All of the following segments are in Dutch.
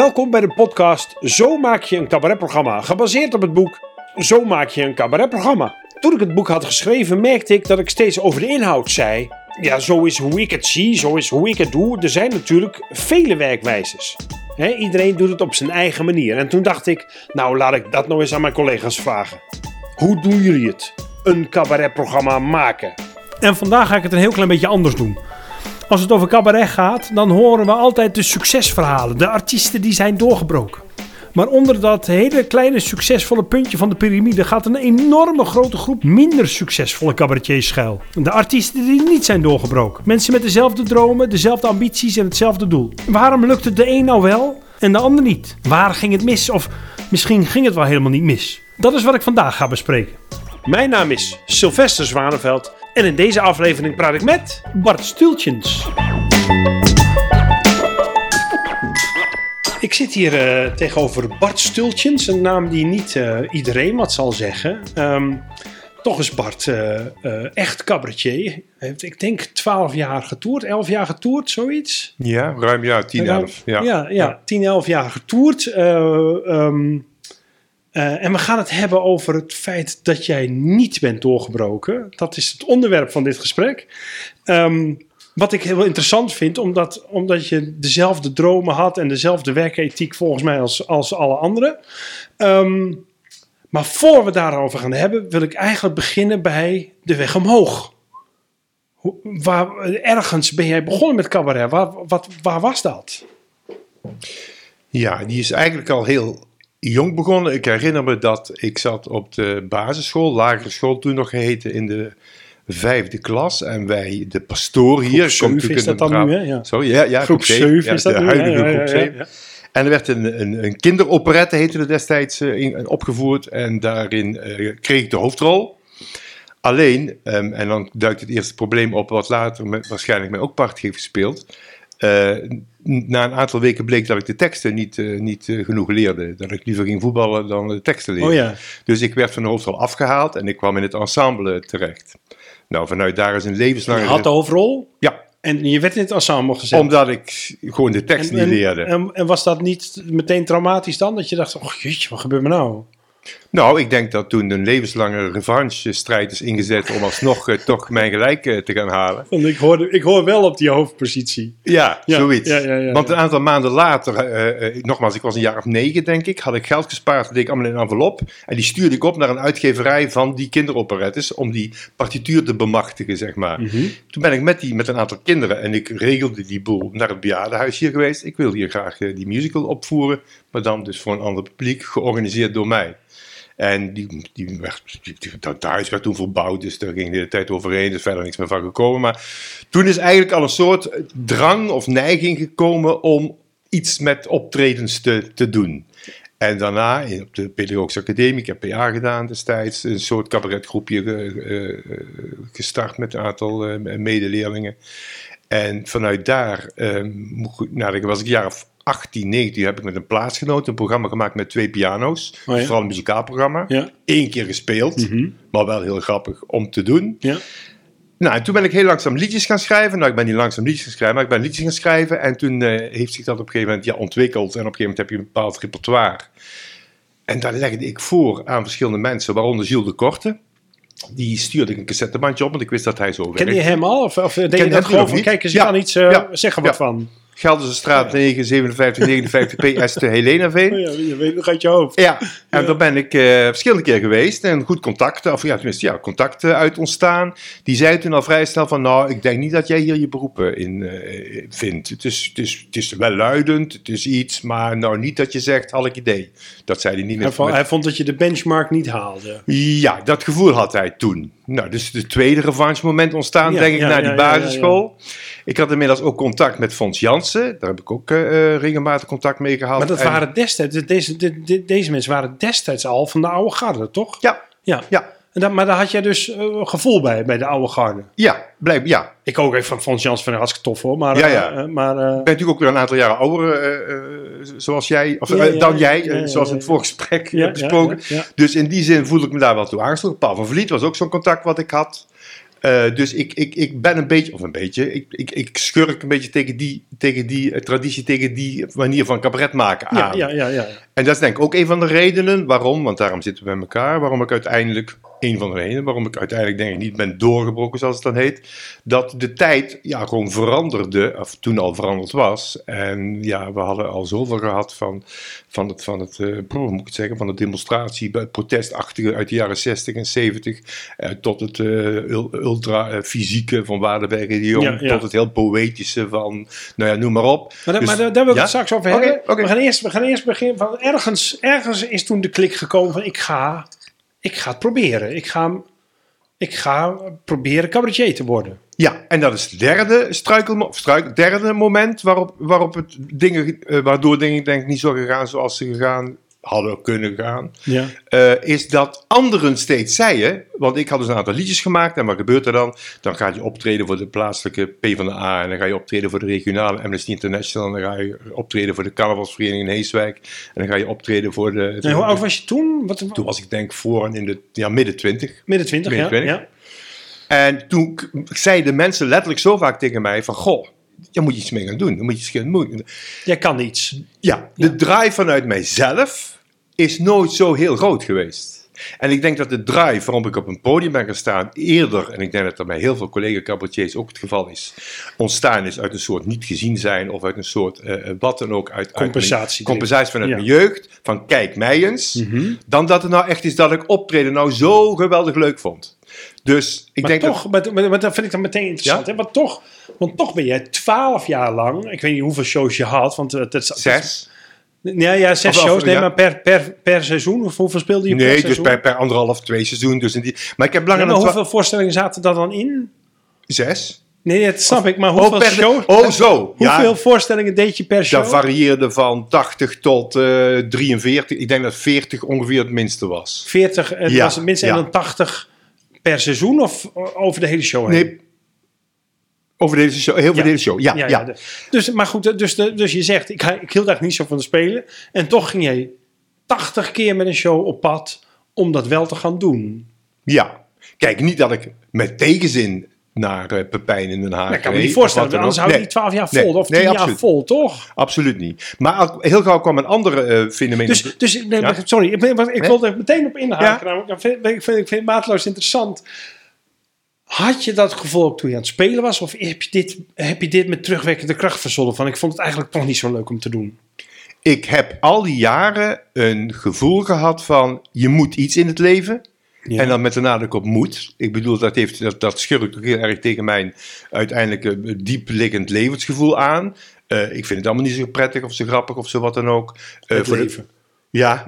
Welkom bij de podcast Zo maak je een cabaretprogramma, gebaseerd op het boek Zo maak je een cabaretprogramma. Toen ik het boek had geschreven, merkte ik dat ik steeds over de inhoud zei. Ja, zo is hoe ik het zie, zo is hoe ik het doe. Er zijn natuurlijk vele werkwijzes. Iedereen doet het op zijn eigen manier. En toen dacht ik, nou laat ik dat nou eens aan mijn collega's vragen. Hoe doen jullie het? Een cabaretprogramma maken. En vandaag ga ik het een heel klein beetje anders doen. Als het over cabaret gaat, dan horen we altijd de succesverhalen. De artiesten die zijn doorgebroken. Maar onder dat hele kleine succesvolle puntje van de piramide gaat een enorme grote groep minder succesvolle cabaretiers schuil. De artiesten die niet zijn doorgebroken. Mensen met dezelfde dromen, dezelfde ambities en hetzelfde doel. Waarom lukt het de een nou wel en de ander niet? Waar ging het mis? Of misschien ging het wel helemaal niet mis? Dat is wat ik vandaag ga bespreken. Mijn naam is Sylvester Zwaneveld en in deze aflevering praat ik met Bart Stultjens. Ik zit hier eh, tegenover Bart Stultjens, een naam die niet eh, iedereen wat zal zeggen. Ehm, toch is Bart eh, echt cabaretier. Hij heeft, ik denk, 12 jaar getoerd, 11 jaar getoerd, zoiets. Ja, ruim ja, 10, Ruim- 11. Ja. ja, ja, 10, 11 jaar getoerd. Eh, eh, en we gaan het hebben over het feit dat jij niet bent doorgebroken. Dat is het onderwerp van dit gesprek. Ehm, wat ik heel interessant vind, omdat, omdat je dezelfde dromen had en dezelfde werkethiek volgens mij als, als alle anderen. Ehm, maar voor we daarover gaan hebben, wil ik eigenlijk beginnen bij de weg omhoog. Waar, ergens ben jij begonnen met cabaret. Wat, waar was dat? ja, die is eigenlijk al heel jong begonnen. Ik herinner me dat ik zat op de basisschool, lagere school toen nog geheten, in de vijfde klas. En wij, de pastoor hier... Groep komt zeven natuurlijk is dat dan nu, hè? Ja. Sorry, ja, ja, Groep zeven, 7 ja, is dat de nu, huidige ja, groep ja, ja, 7. ja. En er werd een, een, een kinderoperette, heette het destijds, eh, in- opgevoerd. En daarin eh, kreeg ik de hoofdrol. Alleen, ehm, en dan duikt het eerste probleem op, wat later met, waarschijnlijk mij ook part heeft gespeeld. Eh, na een aantal weken bleek dat ik de teksten niet, eh, niet eh, genoeg leerde. Dat ik liever ging voetballen dan de teksten leren. Oh ja. Dus ik werd van de hoofdrol afgehaald en ik kwam in het ensemble terecht. Nou, vanuit daar is een Je levenslange... had de hoofdrol Ja, en je werd in het ensemble gezet. omdat ik gewoon de tekst en, niet en, leerde. En, en was dat niet meteen traumatisch dan? Dat je dacht, oh jeetje, wat gebeurt me nou? Nou, ik denk dat toen een levenslange revanche-strijd is ingezet om alsnog eh, toch mijn gelijk eh, te gaan halen. Want ik hoor, ik hoor wel op die hoofdpositie. Ja, Ja, zoiets. ja, ja, ja, Want een aantal maanden later, eh, nogmaals, ik was een jaar of negen denk ik, had ik geld gespaard, dat deed ik allemaal in een envelop. En die stuurde ik op naar een uitgeverij van die kinderoperettes om die partituur te bemachtigen, zeg maar. Mhm. Toen ben ik met, die, met een aantal kinderen en ik regelde die boel naar het bejaardenhuis hier geweest. Ik wil hier graag die musical opvoeren, maar dan dus voor een ander publiek, georganiseerd door mij. En die, die werd, die- dat huis werd toen verbouwd, dus daar ging de tijd overheen. Er is verder niks meer van gekomen. Maar toen is eigenlijk al een soort drang of neiging gekomen om iets met optredens te, te doen. En daarna op de Pedagogische Academie, ik heb PA gedaan destijds, een soort cabaretgroepje eh, gestart met een aantal eh, medeleerlingen. En vanuit daar, ik- nou, was ik een jaar of 18, 19, heb ik met een plaatsgenoot een programma gemaakt met twee piano's. Oh ja. Vooral een muzikaal programma. Ja. Eén keer gespeeld, Mhm. maar wel heel grappig om te doen. Ja. Nou, en toen ben ik heel langzaam liedjes gaan schrijven. Nou, ik ben niet langzaam liedjes gaan schrijven, maar ik ben liedjes gaan schrijven. En toen eh, heeft zich dat op een gegeven moment ja, ontwikkeld. En op een gegeven moment heb je een bepaald repertoire. En daar legde ik voor aan verschillende mensen, waaronder Gilles de Korte. Die stuurde ik een cassettebandje op, want ik wist dat hij zo Ken je werkte. hem al? Of, of deed Ken je dat gewoon van, kijk eens, Ja. kan iets uh, Ja. zeggen wat Ja. van. Gelderse straat 9, 57, 59 PS te Helenaveen. Oh ja, je weet nog uit je hoofd. Ja, en daar ben ik eh, verschillende keer geweest en goed contact, of ja, tenminste, ja, contact eh, uit ontstaan. Die zei toen al vrij snel van, nou, ik denk niet dat jij hier je beroepen in eh, vindt. Het is, het, is, het is wel luidend, het is iets, maar nou niet dat je zegt, had ik idee. Dat zei hij niet Hij met, vond, met- hij vond dat je de benchmark niet haalde. Ja, dat gevoel had hij toen. Nou, dus de tweede revanche moment ontstaan, Ja, denk ik, ja, na ja, die basisschool. Ik had inmiddels ook contact met Fons Jansen. Daar heb ik ook eh, eh, regelmatig contact mee gehad. Maar dat En- waren destijds, deze, de- de- deze mensen waren destijds al van de oude garde, toch? Ja, Ja. ja, En dat, maar daar had jij dus eh, gevoel bij, bij de oude garde. ja, blijf, ja. Ik ook even van Fons Jans van hartstikke tof hoor. Maar, Ja, ja. maar Ik ben natuurlijk ook weer een aantal jaren ouder, zoals jij, of Ja, ja, dan jij, zoals in het voorgesprek ja, ja, besproken. Dus in die zin voelde ik me daar wel toe aangesloten. Paul van Vliet was ook zo'n contact wat ik had. Eh, dus ik, ik, ik ben een beetje, of een beetje, ik, ik, ik schurk een beetje tegen die, tegen die eh, traditie, tegen die manier van cabaret maken aan. Ja, ja, ja, ja. En dat is denk ik ook een van de redenen waarom, want daarom zitten we bij elkaar, waarom ik uiteindelijk, een van de redenen waarom ik uiteindelijk denk ik niet ben doorgebroken zoals het dan heet, dat de tijd ja, gewoon veranderde, of toen al veranderd was. En ja, we hadden al zoveel gehad van, van het, van het eh, moet ik het zeggen, van de demonstratie, het protestachtige uit de jaren 60 en 70, eh, tot het eh, ultra-fysieke van Waardenberg en de Jong, Ja, ja. tot het heel poëtische van, nou ja, noem maar op. Maar, daar- Dus- maar daar, wil ik ja? het straks over hebben. We, gaan eerst, we gaan eerst beginnen van ergens, ergens is toen de klik gekomen van ik ga, ik ga het proberen. Ik ga, ik ga proberen cabaretier te worden. Ja, en dat is het derde, moment waarop, waarop het dingen, eh, waardoor dingen denk ik niet zo gegaan zoals ze gegaan hadden kunnen gaan. Ja. eh, is dat anderen steeds zeiden, want ik had dus een aantal liedjes gemaakt en wat gebeurt er dan? Dan ga je optreden voor de plaatselijke PvdA en dan ga je optreden voor de regionale Amnesty International en dan ga je optreden voor de carnavalsvereniging in Heeswijk en dan ga je optreden voor de... En hoe oud was je toen? Wat, Toen was ik denk voor en in de ja, midden twintig. midden twintig, ja. midden ja. En toen zeiden mensen letterlijk zo vaak tegen mij van, goh, daar moet je iets mee gaan doen. Dan moet je iets gaan doen. Jij kan iets. Ja, de drive vanuit mijzelf is nooit zo heel groot geweest. En ik denk dat de drive waarom ik op een podium ben gestaan eerder, en ik denk dat dat bij heel veel collega-cabaretiers ook het geval is, ontstaan is uit een soort niet gezien zijn of uit een soort eh, eh, wat dan ook. Uit, uit mijn- Compensatie. compensatie vanuit Ja. mijn jeugd, van kijk mij eens, Mhm. dan dat het nou echt is dat ik optreden nou zo geweldig leuk vond. Dus ik Maar denk dat... toch, maar, maar, maar dat vind ik dan meteen interessant. Ja? Hè? Want, toch, want toch ben jij twaalf jaar lang, ik weet niet hoeveel shows je had. Want, eh, dat, Zes? Ja, ja, zes Of- shows. Nee, ja. maar per, per, per seizoen? Of hoeveel speelde je per Nee, dus seizoen? per, per anderhalf, twee seizoen. Dus in die, maar ik heb Ja, langer maar hoeveel voorstellingen zaten daar dan in? zes. Nee, dat snap ik. Maar hoeveel oh, per, shows? oh, zo. Hoeveel Ja, voorstellingen deed je per show? dat varieerde van 80 tot eh 43. Ik denk dat 40 ongeveer het minste was. 40, en Ja, was het minstens ja. dan 80 per seizoen of over de hele show heen? Nee, over deze show. Heel veel deze show. Ja, ja, Ja, ja, de- dus, maar goed, dus, de, dus je zegt, ik, ik hield eigenlijk niet zo van de spelen. En toch ging jij 80 keer met een show op pad om dat wel te gaan doen. Ja. Kijk, niet dat ik met tegenzin naar eh, Pepijn in Den Haag Nou, ik kan me niet voorstellen, anders hou je Nee, die 12 jaar Nee, vol of 10 nee, jaar vol, toch? Absoluut niet. Maar heel gauw kwam een andere eh fenomeen. Dus, dus Ja. sorry, ik, ik wilde er meteen op inhaken. Ja. namelijk, Ik vind, ik, vind, ik vind het maatloos interessant. Had je dat gevoel ook toen je aan het spelen was? Of heb je dit, heb je dit met terugwerkende kracht verzonnen? Van ik vond het eigenlijk toch niet zo leuk om te doen. Ik heb al die jaren een gevoel gehad van je moet iets in het leven. Ja. En dan met de nadruk op moet. Ik bedoel, dat, heeft, dat, dat schurkt ook heel erg tegen mijn uiteindelijke diepliggend levensgevoel aan. Eh, ik vind het allemaal niet zo prettig of zo grappig of zo wat dan ook. Eh, het voor de- leven. ja.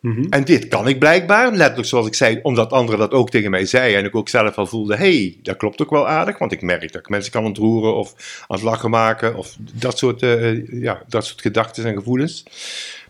Mhm. en dit kan ik blijkbaar, letterlijk zoals ik zei, omdat anderen dat ook tegen mij zeiden. En ik ook zelf al voelde, hé, hey, dat klopt ook wel aardig. Want ik merk dat ik mensen kan ontroeren of aan het lachen maken. Of dat soort, eh, ja, dat soort gedachten en gevoelens.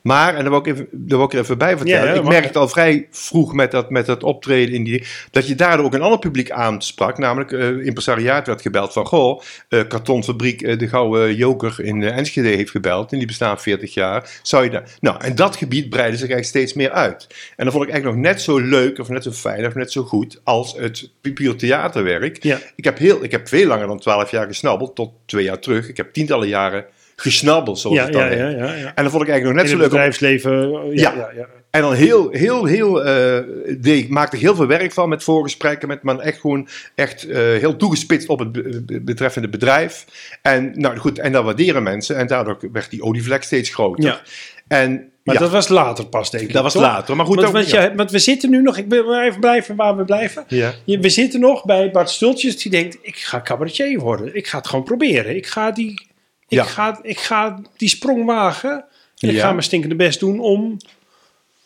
Maar, en daar wil ik, even, daar wil ik er even bij vertellen. Ja, ik merkte al vrij vroeg met dat, met dat optreden in die, dat je daardoor ook een ander publiek aansprak. Namelijk, eh impresariaat werd gebeld van, goh, eh, kartonfabriek eh, De Gouden Joker in Enschede heeft gebeld. En die bestaan 40 jaar. Zou je daar... Nou, en dat gebied breidde zich eigenlijk steeds meer uit. En dat vond ik eigenlijk nog net zo leuk, of net zo fijn, of net zo goed als het puur theaterwerk. Ja. Ik heb, heel, ik heb veel langer dan 12 jaar gesnabbeld, tot twee jaar terug. Ik heb tientallen jaren gesnabbeld, zoals Ja, het dan ja, ja, ja, ja. En dat vond ik eigenlijk nog net In zo het leuk om bedrijfsleven. Ja, Ja. ja. Ja, en dan heel, heel, heel, eh deed, ik maakte ik heel veel werk van met voorgesprekken, met man echt gewoon echt eh, heel toegespitst op het be- be- betreffende bedrijf. En nou goed, en dat waarderen mensen en daardoor werd die olievlek steeds groter. Ja. En Maar ja, dat was later pas, denk ik. dat was toch? later. Maar goed, Want, ook, want, ja. je- want we zitten nu nog, ik wil even blijven waar we blijven. We zitten nog bij Bart Stultjes die denkt, ik ga cabaretier worden. Ik ga het gewoon proberen. Ik ga die, ik Ja. ga, ik ga die sprong wagen. En ik Ja. ga mijn stinkende best doen om,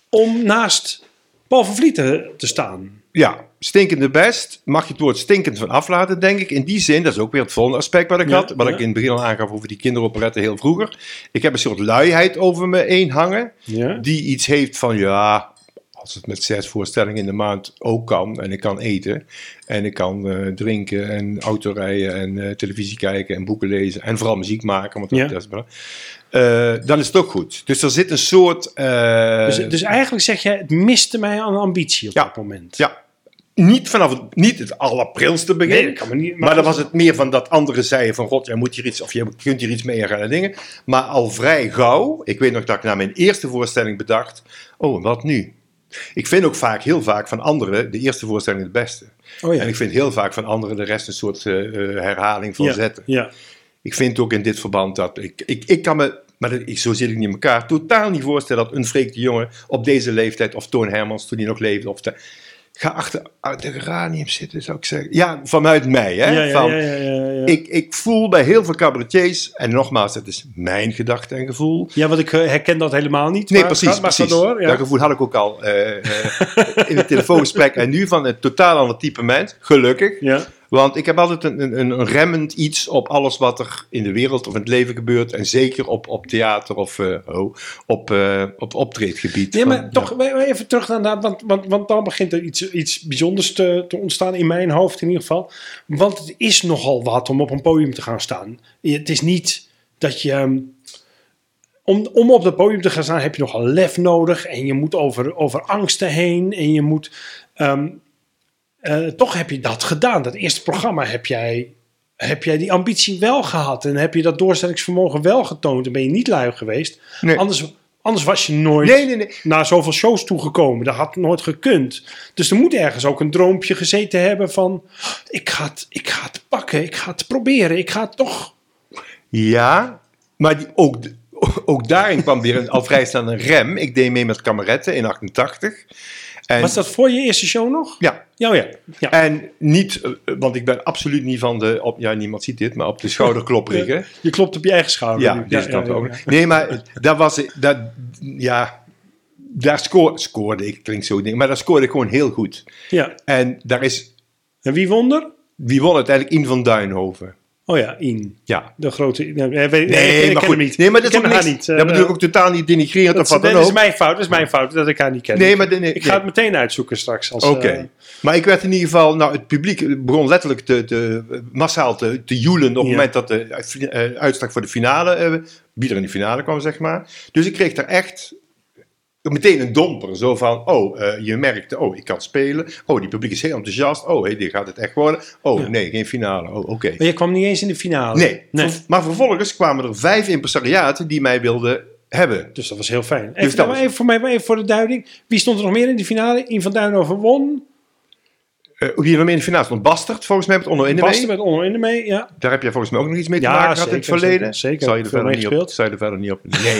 om naast Paul van Vlieten te staan. Ja, stinkende best. Mag je het woord stinkend van aflaten, denk ik. In die zin, dat is ook weer het volgende aspect wat ik Ja, had. Wat ja. ik in het begin al aangaf over die kinderoperetten heel vroeger. Ik heb een soort luiheid over me heen hangen. Ja. Die iets heeft van, ja, als het met zes voorstellingen in de maand ook kan. En ik kan eten. En ik kan eh, drinken en autorijden en eh, televisie kijken en boeken lezen. En vooral muziek maken, want dat, Ja. is belangrijk. Eh, dan is het ook goed. Dus er zit een soort... Dus, dus eigenlijk zeg je, het miste mij aan ambitie op Ja. dat moment. Ja, niet vanaf het, niet het allerprilste begin. Nee, kan me niet- maar, dan was het meer van dat anderen zeiden van god, jij moet hier iets of je kunt hier iets mee gaan en dingen. Maar al vrij gauw, ik weet nog dat ik na mijn eerste voorstelling bedacht, oh wat nu? Ik vind ook vaak, heel vaak van anderen de eerste voorstelling het beste. Oh ja. En ik vind heel vaak van anderen de rest een soort eh, eh, herhaling van ja. zetten. Ja. Ik vind ook in dit verband dat ik, ik, ik kan me, maar dat- ik- zo zit ik niet in elkaar, totaal niet voorstellen dat een Freek de Jonge op deze leeftijd, of Toon Hermans toen hij nog leefde, of de, ga achter de geranium zitten, zou ik zeggen. Ja, vanuit mij. Hè? Ja, ja, Van, ja, ja, ja, ja. Ik, ik voel bij heel veel cabaretiers, en nogmaals, dat is mijn gedachte en gevoel. Ja, want ik eh, herken dat helemaal niet. Nee, maar precies. maar precies. door. Dat gevoel had ik ook al eh, eh, in het telefoongesprek. En nu van een totaal ander type mens, gelukkig. Ja. Want ik heb altijd een, een, een remmend iets op alles wat er in de wereld of in het leven gebeurt. En zeker op, op theater of eh, oh, op, eh, op optreedgebied. Nee, Van, maar toch even terug naar dat, want, want, want dan begint er iets, iets bijzonders te, te ontstaan in mijn hoofd in ieder geval. Want het is nogal wat om op een podium te gaan staan. Het is niet dat je... ehm, Om, om op dat podium te gaan staan heb je nogal lef nodig. En je moet over, over angsten heen. En je moet... ehm, eh, toch heb je dat gedaan. Dat eerste programma heb jij, heb jij die ambitie wel gehad. En heb je dat doorstellingsvermogen wel getoond. En ben je niet lui geweest. Nee. Anders, anders was je nooit Nee, nee, nee. naar zoveel shows toegekomen. Dat had nooit gekund. Dus er moet ergens ook een droompje gezeten hebben van... Ik ga het, ik ga het pakken, ik ga het proberen, ik ga het toch... Ja, maar die, ook, ook daarin kwam weer een, al vrij snel een rem. Ik deed mee met kameretten in 88. En, Was dat voor je eerste show nog? Ja, Ja, oh ja. ja. en niet, eh, want ik ben absoluut niet van de, op, ja, niemand ziet dit, maar op de schouderklopprikken. Je klopt op je eigen schouder. Ja, kant ook. Nee, maar daar was dat, ja, daar scoor, scoorde ik, klinkt zo ding, maar daar scoorde ik gewoon heel goed. Ja. En daar is, En wie won er? wie won uiteindelijk? In van Duinhoven. Oh ja, In. Ja. De grote... Nee, nee, weet- Nee, ik ken maar goed. niet. Nee, maar dat is ook niet. eh, Dat bedoel ik ook totaal niet denigrerend dat, of wat dat dan is ook. mijn fout, dat is mijn fout dat ik haar niet ken. Nee, maar nee, ik ga het meteen uitzoeken straks. Oké. eh, maar ik werd in ieder geval, nou, het publiek begon letterlijk te, te, massaal te, te joelen op het Ja. moment dat de uitslag voor de finale, eh, wie er in de finale kwam, zeg maar. Dus ik kreeg daar echt meteen een domper. Zo van, oh, eh, je merkte, oh, ik kan spelen. Oh, die publiek is heel enthousiast. Oh, hey, dit gaat het echt worden. Oh, Ja. nee, geen finale. Oh, oké. maar je kwam niet eens in de finale. Nee. nee. Maar vervolgens kwamen er vijf impresariaten die mij wilden hebben. Dus dat was heel fijn. Even, Dus nou, was- even voor mij, even voor de duiding. Wie stond er nog meer in de finale? In van Duinhoven won. Eh wie er nog meer in de finale stond? Bastard, volgens mij, met Onno in mee. met Onno in de mee, ja. Daar heb jij volgens mij ook nog iets mee te Ja, maken gehad in het verleden. zeker. Zal je er verder niet op? Zal je er verder niet op? Nee.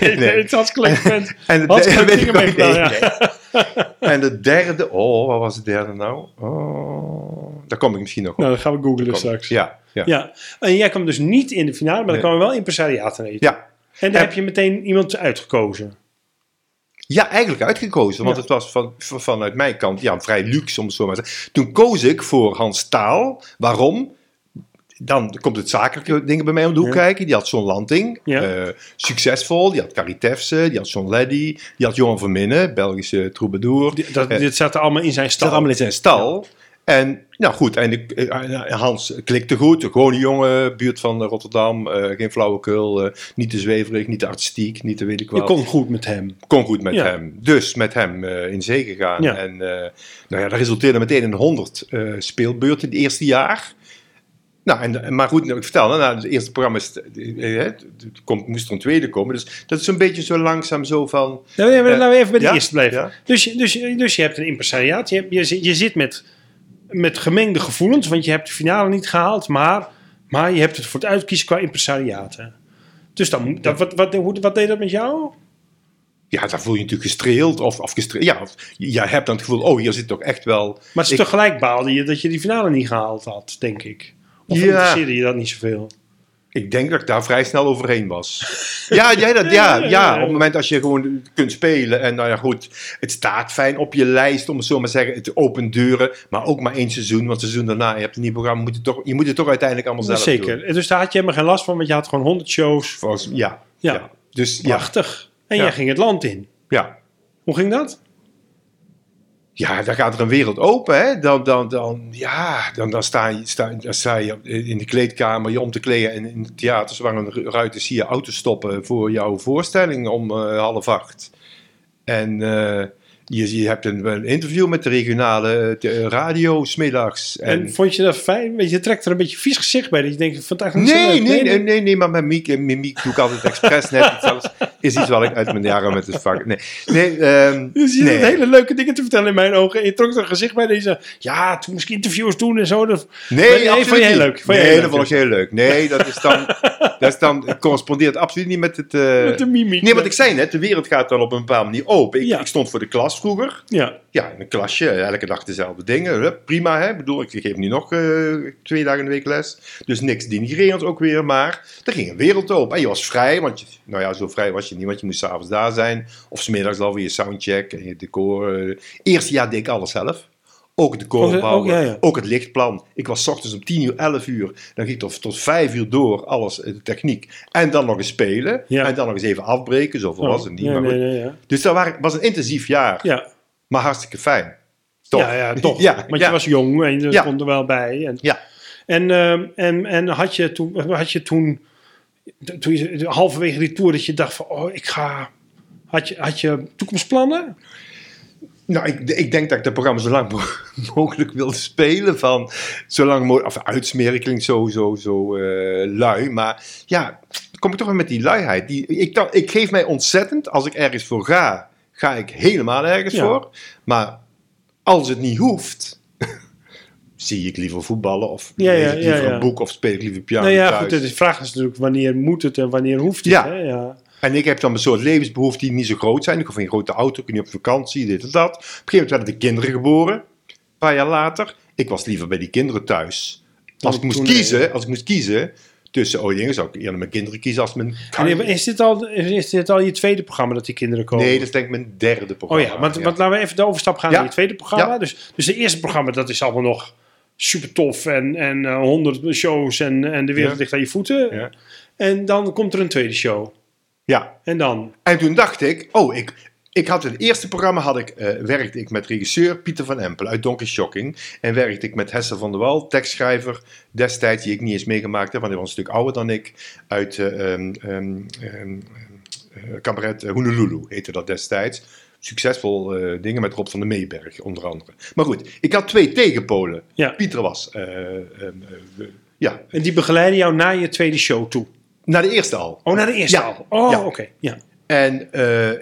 nee, nee, het leuk vent. En de, ja. Nee. En de derde, oh, wat was de derde nou? Oh, daar kom ik misschien nog op. Nou, dan gaan we googlen straks. Ja, ja. Ja. En jij kwam dus niet in de finale, maar dan Nee. kwamen wel impresariaten eten. Ja. En daar En- heb je meteen iemand uitgekozen. Ja, eigenlijk uitgekozen, want Ja. het was van, van- vanuit mijn kant ja, vrij luxe, om het zo maar te zeggen. Toen koos ik voor Hans Taal. Waarom? Dan komt het zakelijke dingen bij mij om de hoek Ja. kijken. Die had John Lanting, Ja. eh, succesvol. Die had Caritefse, die had John Leddy, die had Johan Verminnen, Belgische troubadour. Die- Dat, Eh, dit zat er allemaal in zijn stal. allemaal in zijn stal. En nou goed, en ik, eh, Hans klikte goed. Gewoon een jongen, buurt van Rotterdam. eh, geen flauwekul, eh, niet te zweverig, niet te artistiek, niet te weet ik Je wat. kon goed met hem. Kon goed met Ja. hem. Dus met hem eh, in zee gegaan. Ja. En eh, nou ja, dat resulteerde meteen in 100 eh, speelbeurten in het eerste jaar. Nou, en, maar goed, nou, ik vertel, nou, het eerste programma is, eh, eh, het komt, moest er een tweede komen. Dus dat is een beetje zo langzaam zo van... Nou, nee, maar Eh, laten we even bij de ja? eerste blijven. Dus, je- dus, je- dus je hebt een impresariaat. Je, je, je zit met, met gemengde gevoelens, want je hebt de finale niet gehaald, maar, maar je hebt het voor het uitkiezen qua impresariaten. Dus dan, dat, wat, wat, hoe, wat deed dat met jou? Ja, daar voel je je natuurlijk gestreeld. Of, of gestreeld. Ja, of, je hebt dan het gevoel, oh, hier zit toch echt wel... Maar het is Ik- tegelijk baalde je dat je die finale niet gehaald had, denk ik. Of Ja. interesseerde je dat niet zoveel? Ik denk dat ik daar vrij snel overheen was. ja, jij dat, ja, Ja, op het moment als je gewoon kunt spelen. En nou ja, goed, het staat fijn op je lijst, om het zo maar te zeggen. Het opent deuren, maar ook maar één seizoen. Want het seizoen daarna, je hebt een nieuw programma, moet je, toch, je moet het toch uiteindelijk allemaal zelf doen. Zeker. Dus daar had je helemaal geen last van, want je had gewoon 100 shows. Volgens, ja, Ja. ja. Dus ja, Prachtig. En jij ging het land in. ja. Hoe ging dat? Ja, dan gaat er een wereld open. Hè? Dan, dan, dan, ja, dan, dan, sta je, sta, dan sta je in de kleedkamer je om te kleden. En in het theater, waar een ruiten, zie je auto's stoppen voor jouw voorstelling om eh, half acht. En eh, je, je hebt een, een interview met de regionale radio, smiddags. En, En, vond je dat fijn? Je, trekt er een beetje vies gezicht bij. Dat je denkt, niet nee, zo leuk. nee, nee, nee, nee, maar met Miek, mimiek doe ik altijd expres net iets anders. Is iets wat ik uit mijn jaren met het vak... Nee, nee, ehm, Je ziet nee. hele leuke dingen te vertellen in mijn ogen. En je trok er een gezicht bij deze. Ja, toen moest ik interviews doen en zo. Dat, Nee, absoluut vond je heel leuk. Vond je nee, heel dat leuk, vond ik heel leuk. Nee, dat is dan... dat is dan correspondeert absoluut niet met het... eh, met de mimiek. Nee, wat ik zei net, de wereld gaat dan op een bepaalde manier open. Ik, Ja. ik stond voor de klas vroeger. Ja, Ja, in een klasje, elke dag dezelfde dingen. Prima, hè. Ik bedoel, ik geef nu nog eh, twee dagen in de week les. Dus niks denigrerend ook weer, maar er ging een wereld open. En je was vrij, want je, nou ja, zo vrij was je niet, want je moest s'avonds daar zijn. Of smiddags al voor je soundcheck en je decor. Eerste jaar deed ik alles zelf. Ook het decor Oh, bouwen, ja, ja. ook het lichtplan. Ik was 's ochtends om 10 uur, 11 uur. Dan ging ik tot, tot 5 uur door, alles, eh, de techniek. En dan nog eens spelen. Ja. En dan nog eens even afbreken, zoveel was het niet. Maar goed. nee. Dus dat waren- was een intensief jaar, Ja. maar hartstikke fijn. Toch? Ja, ja, toch. Ja, Want je was jong en je stond er wel bij. En, Ja. en, ehm, en, en had je toen, had je toen, toen je, halverwege die tour, dat je dacht van, oh, ik ga... Had je, had je toekomstplannen? Nou, ik, ik denk dat ik dat programma zo lang mo- mogelijk wilde spelen. Van zolang mogelijk, of uitsmeren klinkt zo, zo, zo eh, lui. Maar ja, dan kom ik toch weer met die luiheid. Die, ik, dan- ik geef mij ontzettend, als ik ergens voor ga, ga ik helemaal ergens Ja. voor. Maar als het niet hoeft, zie ik liever voetballen of Ja, lees ik liever een boek of speel ik liever piano nou ja, thuis. goed, de vraag is natuurlijk wanneer moet het en wanneer hoeft het. Ja. Hè? ja. En ik heb dan een soort levensbehoeften die niet zo groot zijn. Ik hoef geen grote auto, ik kan niet op vakantie, dit en dat. Op een gegeven moment werden de kinderen geboren. Een paar jaar later. Ik was liever bij die kinderen thuis. Als ik moest toen, kiezen, als ik moest kiezen tussen oh dingen, zou ik eerder mijn kinderen kiezen als mijn... En is, dit al, is dit al je tweede programma dat die kinderen komen? Nee, dat is denk ik mijn derde Oh programma. ja, want, want laten we even de overstap gaan Ja. naar je tweede programma. Ja. Dus, dus de eerste programma, dat is allemaal nog super tof en en eh, honderd shows en, en de wereld Ja. ligt aan je voeten. Ja. En dan komt er een tweede show. Ja, En dan? en toen dacht ik, oh, ik, ik had het eerste programma, had ik, eh, werkte ik met regisseur Pieter van Empel uit Donker Shocking. En werkte ik met Hesse van der Wal, tekstschrijver destijds, die ik niet eens meegemaakt heb, want hij was een stuk ouder dan ik, uit ehm, eh, cabaret eh, Honolulu heette dat destijds. Succesvol eh, dingen met Rob van der Meeberg, onder andere. Maar goed, ik had twee tegenpolen. Ja. Pieter was, eh, eh, ja, En die begeleiden jou naar je tweede show toe. naar de eerste al. Oh, naar de eerste Ja. al. Oh, Ja. oké. Ja. En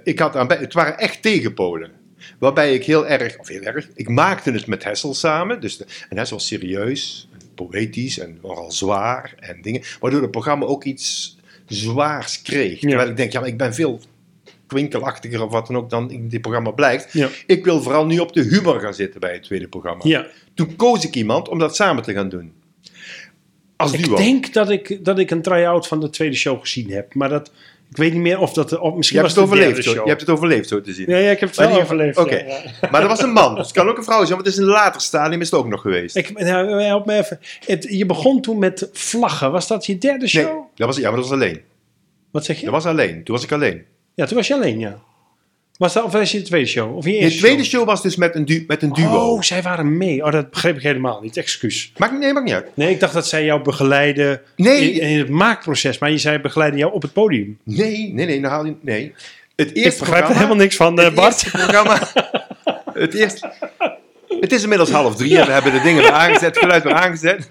ik had aan, het waren echt tegenpolen. Waarbij ik heel erg, of heel erg, ik maakte het met Hessel samen. Dus de, en Hessel was serieus, en poëtisch en nogal zwaar en dingen. Waardoor het programma ook iets zwaars kreeg. Ja. Terwijl ik denk, ja, maar ik ben veel kwinkelachtiger of wat dan ook dan in dit programma blijkt. Ja. Ik wil vooral nu op de humor gaan zitten bij het tweede programma. ja. Toen koos ik iemand om dat samen te gaan doen. Als Ik duo. denk dat ik, dat ik een try-out van de tweede show gezien heb. Maar dat, ik weet niet meer of dat... Of misschien je, was hebt het overleefd, show. je hebt het overleefd, zo te zien. Ja, ja, ik heb het wel overleefd. oké. ja. Maar dat was een man, dus het kan ook een vrouw zijn, want het is een later stadium is het ook nog geweest. Ik, nou, help me even. Het, je begon toen met vlaggen. Was dat je derde show? Nee, dat was, ja, maar dat was alleen. Wat zeg je? Dat was alleen. Toen was ik alleen. Ja, toen was je alleen, ja. Was dat, of was je de tweede show? Of je De eerste tweede show? show was dus met een, du met een duo. Oh, zij waren mee. Oh, dat begreep ik helemaal niet. Excuus. Maakt, nee, maakt niet uit. Nee, ik dacht dat zij jou begeleiden Nee. in, in het maakproces. Maar je zei begeleiden jou op het podium. Nee, nee, nee, nou haal je... Nee. Het Ik eerste begrijp er helemaal niks van, eh, het Bart. eerste programma... het eerste... Het is inmiddels half drie en we hebben de dingen weer aangezet, het geluid weer aangezet.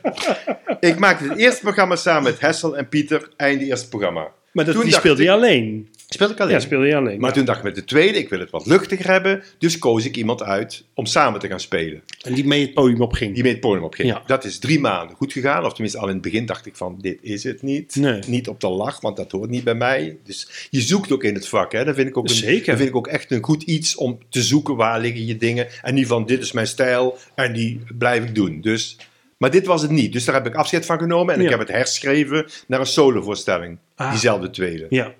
Ik maakte het eerste programma samen met Hessel en Pieter, einde eerste programma. Maar dat, Toen die speelde ik- je alleen. Speelde ik alleen. Ja, speelde je alleen. Maar ja. toen dacht ik met de tweede, ik wil het wat luchtiger hebben. Dus koos ik iemand uit om samen te gaan spelen. En die mee het podium opging. Die mee het podium opging. Ja. Dat is drie maanden goed gegaan. Of tenminste, al in het begin dacht ik van, dit is het niet. Nee. Niet op de lach, want dat hoort niet bij mij. Dus je zoekt ook in het vak. Hè. Dat, vind ik ook een, Zeker. dat vind ik ook echt een goed iets om te zoeken. Waar liggen je dingen? En niet van, dit is mijn stijl en die blijf ik doen. Dus, maar dit was het niet. Dus daar heb ik afscheid van genomen. En Ja. ik heb het herschreven naar een solovoorstelling. Ah. Diezelfde tweede. Ja.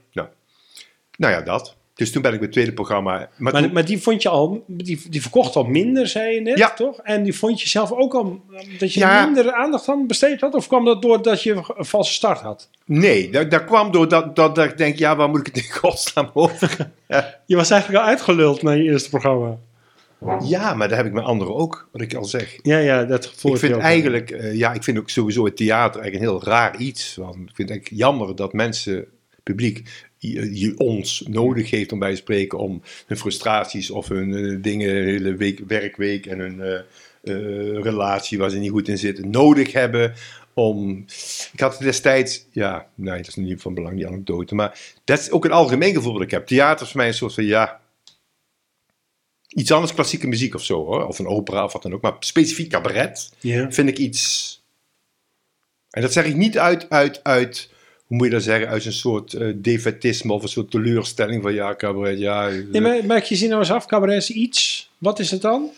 Nou ja, dat. Dus toen ben ik het tweede programma... Maar, Maar, toen- maar die vond je al, die, die verkocht al minder, zei je net, Ja. toch? En die vond je zelf ook al, dat je Ja. minder aandacht aan besteed had? Of kwam dat doordat je een valse start had? Nee, dat, dat kwam doordat dat, dat ik denk, ja, waar moet ik het in godsnaam over? Je was eigenlijk al uitgeluld naar je eerste programma. ja, maar daar heb ik met anderen ook, wat ik al zeg. Ja, ja, dat gevoel ik vind ook. eigenlijk, eh, ja, ik vind ook sowieso het theater eigenlijk een heel raar iets. Want ik vind het eigenlijk jammer dat mensen, publiek, je, ons nodig heeft om bij te spreken om hun frustraties of hun eh, dingen, hele week, werkweek en hun eh, eh, relatie waar ze niet goed in zitten, nodig hebben om. Ik had destijds, ja, nee, dat is niet van belang, die anekdote, maar dat is ook een algemeen gevoel dat ik heb. Theater is voor mij een soort van, ja, iets anders, klassieke muziek of zo, hoor. of een opera of wat dan ook, maar specifiek cabaret vind ik iets. En dat zeg ik niet uit, uit, uit hoe moet je dat zeggen, uit een soort defetisme of een soort teleurstelling van ja, cabaret, ja. eh, Nee, maar maak je zin nou eens af, cabaret is iets. Wat is het dan?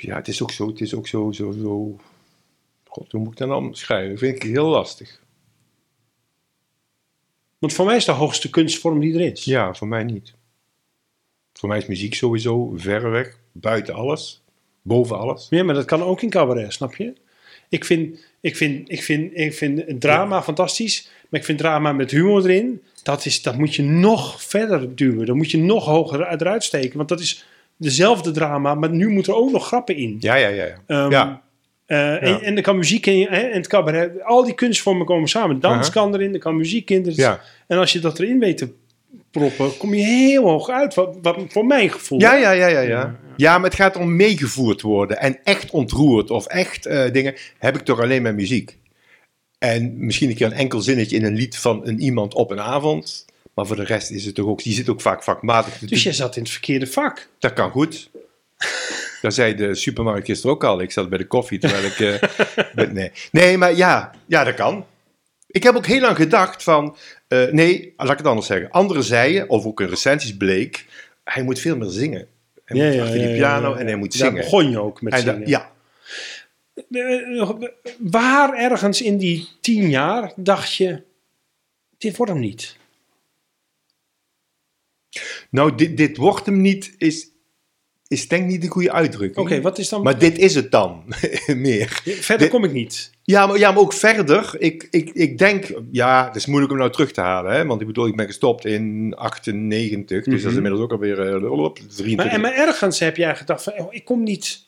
Ja, het is ook zo, het is ook zo, zo, zo. God, hoe moet ik dat dan schrijven? Vind ik heel lastig. Want voor mij is de hoogste kunstvorm die er is. Ja, voor mij niet. Voor mij is muziek sowieso verreweg, buiten alles, boven alles. Ja, maar dat kan ook in cabaret, snap je? Ik vind, ik vind, ik vind, ik vind drama fantastisch, maar ik vind drama met humor erin, dat, is, dat moet je nog verder duwen. Dan moet je nog hoger eruit steken, want dat is dezelfde drama, maar nu moet er ook nog grappen in. Ja, ja, ja. ja. Ehm, Ja. eh, en, en er kan muziek in, hè, en het cabaret, al die kunstvormen komen samen. Dans kan erin, er kan muziek in. dus- ja. En als je dat erin weet te proppen, kom je heel hoog uit, wat, wat voor mijn gevoel. Ja, ja, ja, ja, ja. Ja, maar het gaat om meegevoerd worden en echt ontroerd of echt eh, dingen, heb ik toch alleen met muziek. En misschien een keer een enkel zinnetje in een lied van een iemand op een avond. Maar voor de rest is het toch ook, die zit ook vaak vakmatig. Dus jij zat in het verkeerde vak. Dat kan goed. Dat zei de supermarkt gisteren ook al. Ik zat bij de koffie terwijl ik... eh, nee. nee, maar ja, ja, dat kan. Ik heb ook heel lang gedacht van... eh, nee, laat ik het anders zeggen. Anderen zeiden, of ook in recensies bleek... Hij moet veel meer zingen. Hij moet achter die piano en hij moet Daar zingen. begon je ook met En da- zingen. ja, Eh, Waar ergens in die tien jaar dacht je, dit wordt hem niet. nou, dit, dit wordt hem niet, is, is denk ik niet de goede uitdrukking. Oké, wat is dan... Maar dit is het dan, meer. verder dit- kom ik niet. Ja, maar, ja, maar ook verder. Ik, ik, ik denk, ja, het is moeilijk om nou terug te halen. Hè? Want ik bedoel, ik ben gestopt in 98. Dus dat is Mhm. inmiddels ook alweer eh, op, 23. Maar, en maar ergens heb jij gedacht van, oh, ik kom niet...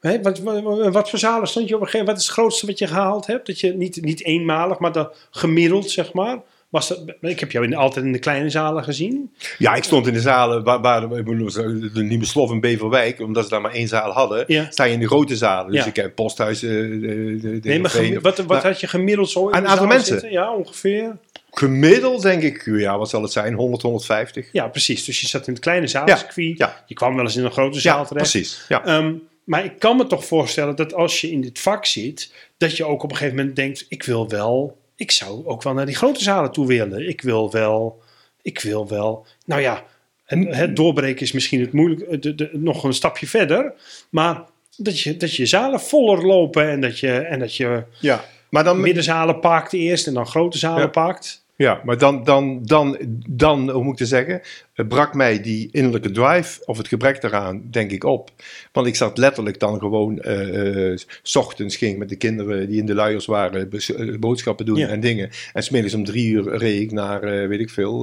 Hè, wat, wat, wat voor zalen stond je op een gegeven moment? Wat is het grootste wat je gehaald hebt? Dat je niet, niet eenmalig, maar dat gemiddeld, zeg maar. Was dat, ik heb jou in, altijd in de kleine zalen gezien. Ja, ik stond in de zalen waar, waar de Nieuwe Slof in Beverwijk, omdat ze daar maar één zaal hadden, Ja. sta je in de grote zalen. Dus Ja. ik heb posthuis, eh, de, Nee, maar gemi- wat, wat had je gemiddeld zo in Een de aantal mensen? zitten? Ja, ongeveer. Gemiddeld denk ik, ja, wat zal het zijn? 100, 150? Ja, precies. Dus je zat in het kleine zaalcircuit. ja. Je kwam wel eens in een grote zaal Ja, terecht. precies. Ja. Ehm, maar ik kan me toch voorstellen dat als je in dit vak zit, dat je ook op een gegeven moment denkt: ik wil wel, ik zou ook wel naar die grote zalen toe willen. Ik wil wel, ik wil wel. Nou ja, en het doorbreken is misschien het moeilijk, de, de, nog een stapje verder. Maar dat je, dat je zalen voller lopen en dat je, en dat je ja. Maar dan, middenzalen pakt eerst en dan grote zalen Ja. pakt. Ja, maar dan, dan, dan, dan, hoe moet ik het zeggen, brak mij die innerlijke drive, of het gebrek daaraan, denk ik op. Want ik zat letterlijk dan gewoon, eh, eh, s ochtends ging ik met de kinderen die in de luiers waren, eh, boodschappen doen Ja. en dingen. En smiddags om drie uur reed ik naar, weet ik veel,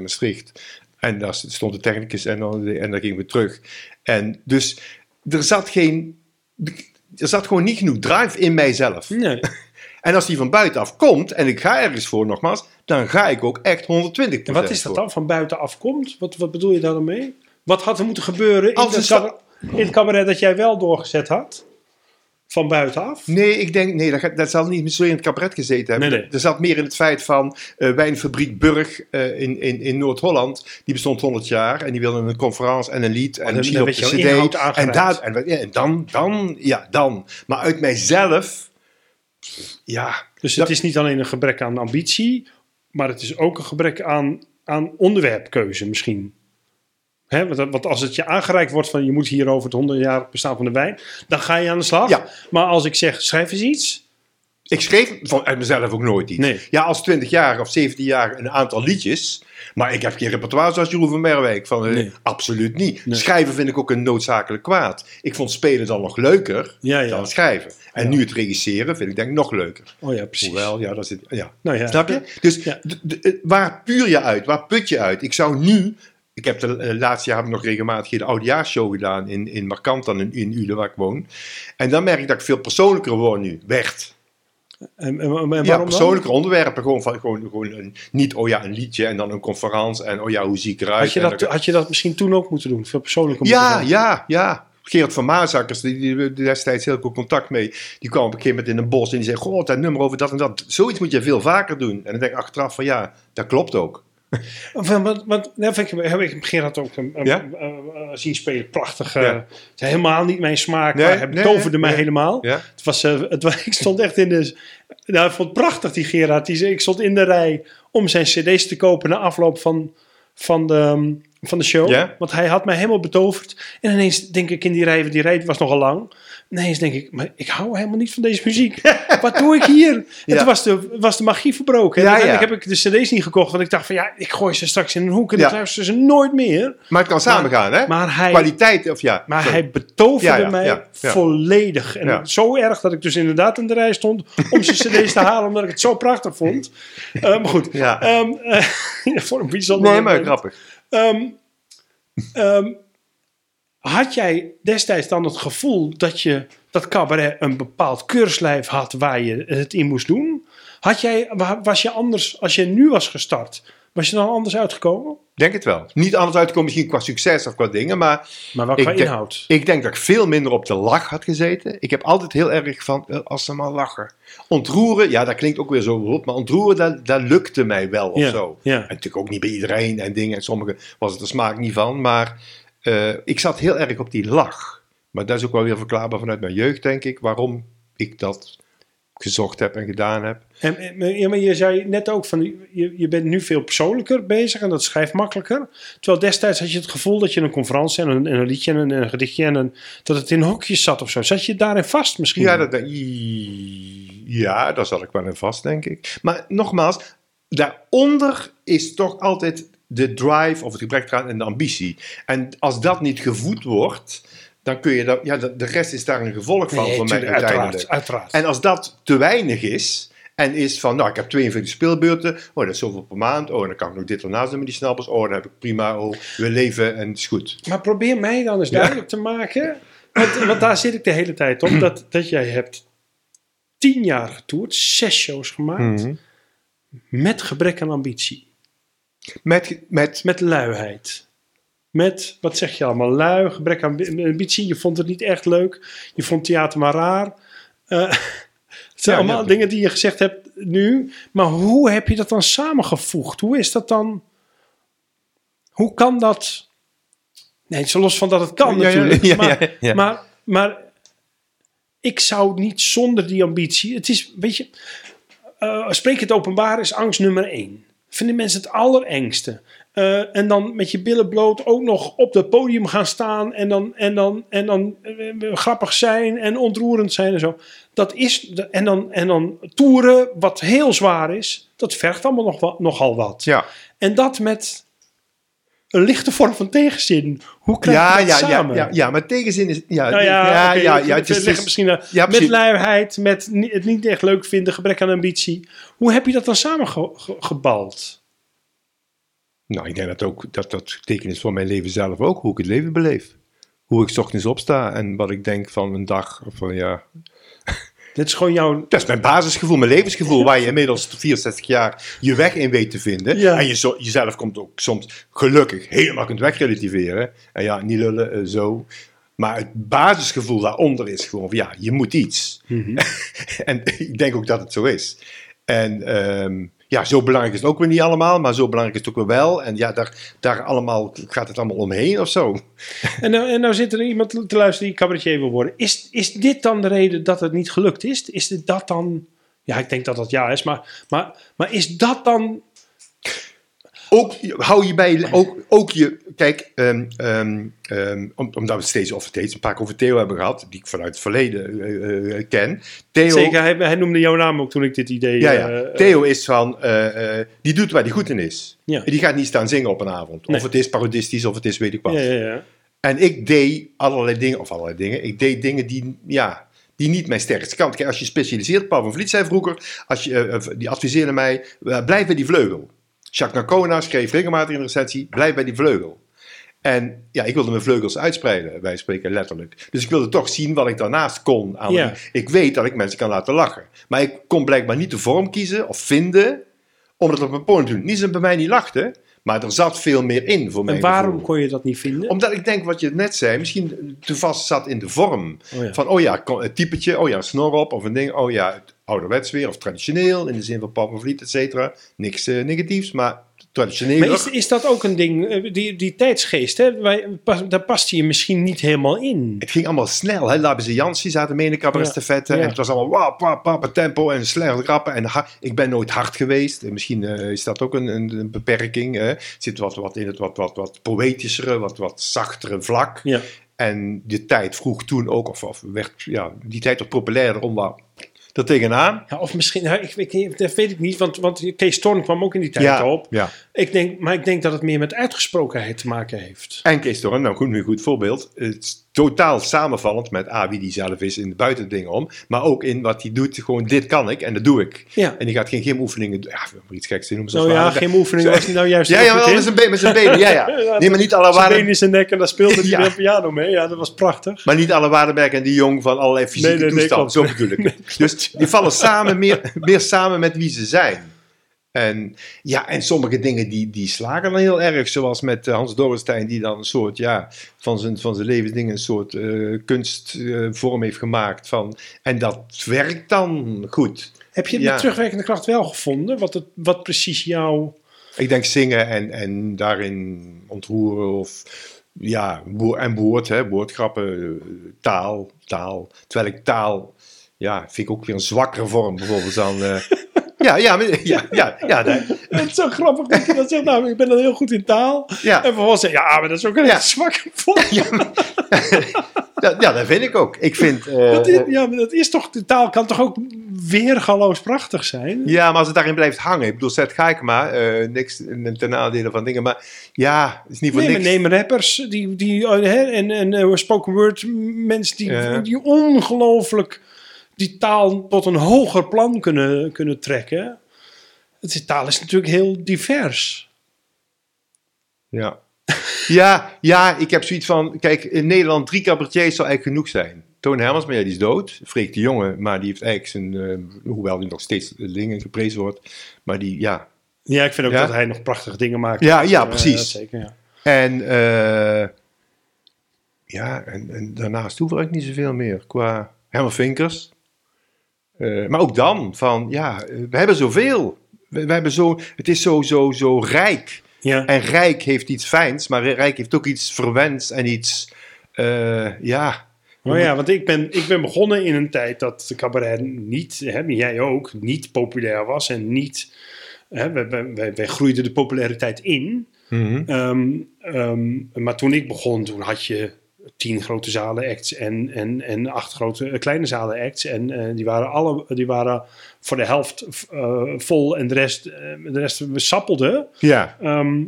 Maastricht. En daar stond de technicus en dan, en dan gingen we terug. En dus, er zat geen, er zat gewoon niet genoeg drive in mijzelf. Nee. En als die van buitenaf komt en ik ga ergens voor nogmaals, dan ga ik ook echt 120 En wat is dat dan van buitenaf komt? Wat, wat bedoel je daar dan mee? Wat had er moeten gebeuren in, het een cabaret, in het cabaret dat jij wel doorgezet had? Van buitenaf? Nee, ik denk, nee, dat, dat zal niet zo in het cabaret gezeten hebben. Nee, nee. Er zat meer in het feit van eh, wijnfabriek Burg eh, in, in, in Noord-Holland. Die bestond 100 jaar en die wilden een conferentie en een lied en misschien op werd de jouw inhoud cd. En, daar, en, en dan, dan, ja, dan. Maar uit mijzelf, ja, Dus Dat- het is niet alleen een gebrek aan ambitie, maar het is ook een gebrek aan, aan onderwerpkeuze misschien. Hè, want, want als het je aangereikt wordt van je moet hier over het 100 jaar bestaan van de wijn, dan ga je aan de slag. Ja. Maar als ik zeg schrijf eens iets, Ik schreef van uit mezelf ook nooit iets. Nee. Ja, als 20 jaar of 17 jaar een aantal liedjes. Maar ik heb geen repertoire zoals Jeroen van Merwijk. Van, eh, Nee. Absoluut niet. Nee. Schrijven vind ik ook een noodzakelijk kwaad. Ik vond spelen dan nog leuker Ja, ja. dan schrijven. En nu het regisseren vind ik denk ik nog leuker. oh ja, precies. Hoewel, ja, dat zit, ja. Nou ja. Snap je? Dus eh, waar puur je uit? Waar put je uit? Ik zou nu... Ik heb de eh, laatste jaar nog regelmatig hier de oudejaarsshow gedaan in, in Markant dan in, in Uden waar ik woon. En dan merk ik dat ik veel persoonlijker word nu. Werd. En, en, Ja, dan? persoonlijke onderwerpen. Gewoon, van, gewoon, gewoon een, niet, oh ja, een liedje en dan een conferentie. En oh ja, hoe zie ik eruit? Had je, dat, had je dat misschien toen ook moeten doen? Veel persoonlijker moeten Ja, ja, ja. Gerard van Maasakkers, die, die, die destijds heel goed contact mee. Die kwam op een gegeven moment in een bos en die zei: Goh, dat nummer over dat en dat. Zoiets moet je veel vaker doen. En dan denk ik achteraf van ja, dat klopt ook. Of, eh, wat, nou, vind ik, heb ik Gerard ook een, eh, zien spelen. Prachtig. eh, Ja. Het is helemaal niet mijn smaak, Nee, maar hij nee, mij helemaal. Ja? Het was, het, ik stond echt in de... Nou, ik vond het prachtig, die Gerard. Die, ik stond in de rij om zijn cd's te kopen na afloop van, van, de, ehm, van de show. Want hij had mij helemaal betoverd. En ineens denk ik in die rij, want die rij was nogal lang. Ineens denk ik, maar ik hou helemaal niet van deze muziek. Wat doe ik hier? En Ja. toen was de, was de magie verbroken. En Ja, uiteindelijk ja. heb ik de cd's niet gekocht. Want ik dacht van, ja, ik gooi ze straks in een hoek en Ja. ik luister ze nooit meer. Maar het kan samen gaan, hè? Maar hij... Kwaliteit, of ja. Maar sorry. hij betoverde mij volledig. En zo erg dat ik dus inderdaad in de rij stond om zijn cd's te halen, omdat ik het zo prachtig vond. Eh, maar goed, Ja. Ehm, eh, voor een bijzonder Nee, maar moment. grappig. Ehm, had jij destijds dan het gevoel dat je dat cabaret een bepaald keurslijf had waar je het in moest doen? Had jij, wa- was je anders, als je nu was gestart, was je dan anders uitgekomen? Denk het wel. Niet anders uitkomen misschien qua succes of qua dingen, maar Maar Ik qua denk- inhoud? ik denk dat ik veel minder op de lach had gezeten. Ik heb altijd heel erg van, eh, als ze maar lachen. Ontroeren, ja, dat klinkt ook weer zo rot, maar ontroeren, dat, dat lukte mij wel of Ja, zo. ja. En natuurlijk ook niet bij iedereen en dingen. En sommigen was het de smaak niet van, maar eh, ik zat heel erg op die lach. Maar dat is ook wel weer verklaarbaar vanuit mijn jeugd, denk ik, waarom ik dat gezocht heb en gedaan heb. En, en- ja, maar je zei net ook van, je, je bent nu veel persoonlijker bezig en dat schrijft makkelijker. Terwijl destijds had je het gevoel dat je een conferentie en een, en een liedje en een, en een gedichtje en een, dat het in hokjes zat of zo. Zat je daarin vast misschien? Ja, dat, ja, daar zat ik wel in vast, denk ik. Maar nogmaals, daaronder is toch altijd de drive of het gebrek eraan en de ambitie. En als dat niet gevoed wordt, dan kun je dat, ja, de, de rest is daar een gevolg van Nee, voor mij uiteraard, uiteraard. En als dat te weinig is, en is van, nou, ik heb 42 speelbeurten, oh, dat is zoveel per maand, oh, dan kan ik nog dit ernaast doen met die snappers, oh, dan heb ik prima, oh, we leven en het is goed. Maar probeer mij dan eens duidelijk te maken, want, want daar zit ik de hele tijd op, dat, dat jij hebt tien jaar getoerd, zes shows gemaakt, Mhm. met gebrek aan ambitie. Met, met, Met luiheid. Met, wat zeg je allemaal, lui, gebrek aan ambitie. Je vond het niet echt leuk. Je vond theater maar raar. Eh, het zijn Ja, allemaal ja. dingen die je gezegd hebt nu. Maar hoe heb je dat dan samengevoegd? Hoe is dat dan? Hoe kan dat? Nee, zo los van dat het kan Ja, natuurlijk. maar, maar, maar ik zou niet zonder die ambitie. Het is, weet je, eh, spreek het openbaar is angst nummer één. Vinden mensen het allerengste. Eh, en dan met je billen bloot ook nog op het podium gaan staan en dan, en dan, en dan eh, grappig zijn en ontroerend zijn en zo. Dat is, en dan, en dan toeren, wat heel zwaar is, dat vergt allemaal nog nogal wat. ja. En dat met een lichte vorm van tegenzin. Hoe krijg Ja, je dat ja, ja, samen? ja, ja, maar tegenzin is. Ja, Nou ja, ja, ja, het ja, het is, liggen het is- misschien ja, met luiheid, met het niet echt leuk vinden, gebrek aan ambitie. Hoe heb je dat dan samengebald? Nou, ik denk dat ook dat dat teken is voor mijn leven zelf ook, hoe ik het leven beleef. Hoe ik 's ochtends opsta en wat ik denk van een dag. Of van, ja. Dit is gewoon jouw... Dat is mijn basisgevoel, mijn levensgevoel, waar je inmiddels 64 jaar je weg in weet te vinden. Ja. En je zo, jezelf komt ook soms gelukkig helemaal kunt wegrelativeren. En ja, niet lullen, eh, zo. Maar het basisgevoel daaronder is gewoon van ja, je moet iets. en ik denk ook dat het zo is. En ehm, ja, zo belangrijk is het ook weer niet allemaal, maar zo belangrijk is het ook wel. En ja, daar, daar allemaal, gaat het allemaal omheen of zo. En nou, en nou zit er iemand te luisteren die cabaretier wil worden. Is, is dit dan de reden dat het niet gelukt is? Is dit dat dan... Ja, ik denk dat dat ja is. Maar, maar, maar is dat dan... Ook hou je bij, ook, ook je, kijk, ehm, ehm, ehm, om- omdat we steeds over steeds een paar keer over Theo hebben gehad, die ik vanuit het verleden eh, eh, ken. Theo, Zeker, hij, hij noemde jouw naam ook toen ik dit idee... Ja, ja. eh, Theo is van, eh, eh, die doet waar hij goed in is. Ja. Die gaat niet staan zingen op een avond. Nee. Of het is parodistisch, of het is weet ik wat. ja, ja, ja. En ik deed allerlei dingen, of allerlei dingen, ik deed dingen die, ja, die niet mijn sterkste kant. Kijk, als je specialiseert, Paul van Vliet zei vroeger, als je, eh, eh, die adviseerde mij, eh, blijf bij die vleugel. Jacques Nacona schreef regelmatig in de recensie, blijf bij die vleugel. En ja, ik wilde mijn vleugels uitspreiden, wij spreken letterlijk. Dus ik wilde toch zien wat ik daarnaast kon. Aan Ja. Ik weet dat ik mensen kan laten lachen. Maar ik kon blijkbaar niet de vorm kiezen of vinden om het op mijn podium te doen. Niet dat bij mij niet lachte, maar er zat veel meer in voor mij. En waarom kon je dat niet vinden? Omdat ik denk wat je net zei, misschien te vast zat in de vorm. Oh ja. Van, oh ja, het typetje, oh ja, een snor op of een ding. Oh ja, ouderwets weer of traditioneel in de zin van Papa Vliet, et cetera. Niks eh, negatiefs, maar traditioneel. Maar is, is dat ook een ding, eh, die, die tijdsgeest, hè? Daar past je misschien niet helemaal in. Het ging allemaal snel. Hè? Labeze Jansi zaten mee in de cabaretstafette. Ja. En het was allemaal wap, wap, wap, tempo en snel rappen. En ha- ik ben nooit hard geweest. En misschien eh, is dat ook een, een, een beperking. Hè? Zit wat, wat in het wat, wat, wat poëtischere, wat, wat zachtere vlak. Ja. En de tijd vroeg toen ook, of, of werd, ja, die tijd was populairder om wat er tegenaan. Ja, of misschien, ik, ik, dat weet ik niet, want, want Kees Storm kwam ook in die tijd Ja, op. ja. Ik denk, maar ik denk dat het meer met uitgesprokenheid te maken heeft. En Kees Storm, nou goed, nu een goed voorbeeld. Het is totaal samenvallend met A, wie die zelf is in de buitendingen om. Maar ook in wat hij doet. Gewoon, dit kan ik en dat doe ik. Ja. En die gaat geen gymoefeningen doen. Ja, ik wil iets geks doen. Nou ja, geen oefening was hij nou juist Ja, ja, met zijn, be- met zijn benen. Ja, ja. Nee, maar niet alle waarden. in zijn nek en daar speelde hij Ja. de piano mee. Ja, dat was prachtig. Maar niet alle waardenberg en die jong van allerlei fysieke Nee, nee, nee, toestanden. Zo bedoel ik. Dus die vallen samen meer, meer samen met wie ze zijn. En, ja, en sommige dingen die, die slagen dan heel erg. Zoals met eh, Hans Dorrestein, die dan een soort, ja, van zijn, van zijn levensdingen een soort eh, kunstvorm heeft gemaakt. Van, en dat werkt dan goed. Heb je Ja. de terugwerkende kracht wel gevonden? Wat, het, wat precies jouw... Ik denk zingen en, en daarin ontroeren of ja, en woord, hè, woordgrappen, eh, taal, taal. Terwijl ik taal, ja, vind ik ook weer een zwakkere vorm bijvoorbeeld dan... eh, ja, ja, maar- ja, ja, ja, Het is zo grappig dat je dat zegt. Nou, ik ben dan heel goed in taal. ja, En vervolgens zeg je, ja, maar dat is ook een Ja. zwakke vorm. ja, maar- dat, ja, dat vind ik ook. Ik vind... eh, Dat is, ja, maar dat is toch, de taal kan toch ook weergaloos prachtig zijn? Ja, maar als het daarin blijft hangen. Ik bedoel, Zet Gaikema, eh niks ten nadele van dingen. Maar ja, het is niet voor Nee, maar niks. neem rappers die, die, oh, hè, en, en eh, spoken word mensen die, die ongelooflijk die taal tot een hoger plan kunnen, kunnen trekken. Het is, taal is natuurlijk heel divers. Ja. ja, ja, ik heb zoiets van... Kijk, in Nederland drie cabaretiers zou eigenlijk genoeg zijn. Toon Hermans, maar ja, die is dood. Freek de Jonge, maar die heeft eigenlijk zijn... eh, hoewel die nog steeds dingen geprezen wordt. Maar die, ja... Ja, ik vind ook Ja? dat hij nog prachtige dingen maakt. Ja, ja, Eh, precies. zeker, ja. En... eh, ja, en, en daarnaast hoef ik niet zoveel meer. Qua Herman Vinkers. Eh, maar ook dan, van... Ja, eh, we hebben zoveel. We, we hebben zo... Het is zo, zo, zo rijk. Ja. En Rijk heeft iets fijns, maar Rijk heeft ook iets verwends en iets, eh, ja. Oh ja, want ik ben, ik ben begonnen in een tijd dat de cabaret niet, hè, jij ook, niet populair was en niet. Hè, wij, wij, groeiden de populariteit in. Ehm, ehm, maar toen ik begon, toen had je tien grote zalen acts en, en, en acht grote, eh, kleine zalen acts. En eh, die, waren alle, die waren voor de helft eh, vol en de rest, de rest sappelde. Ja, Ehm,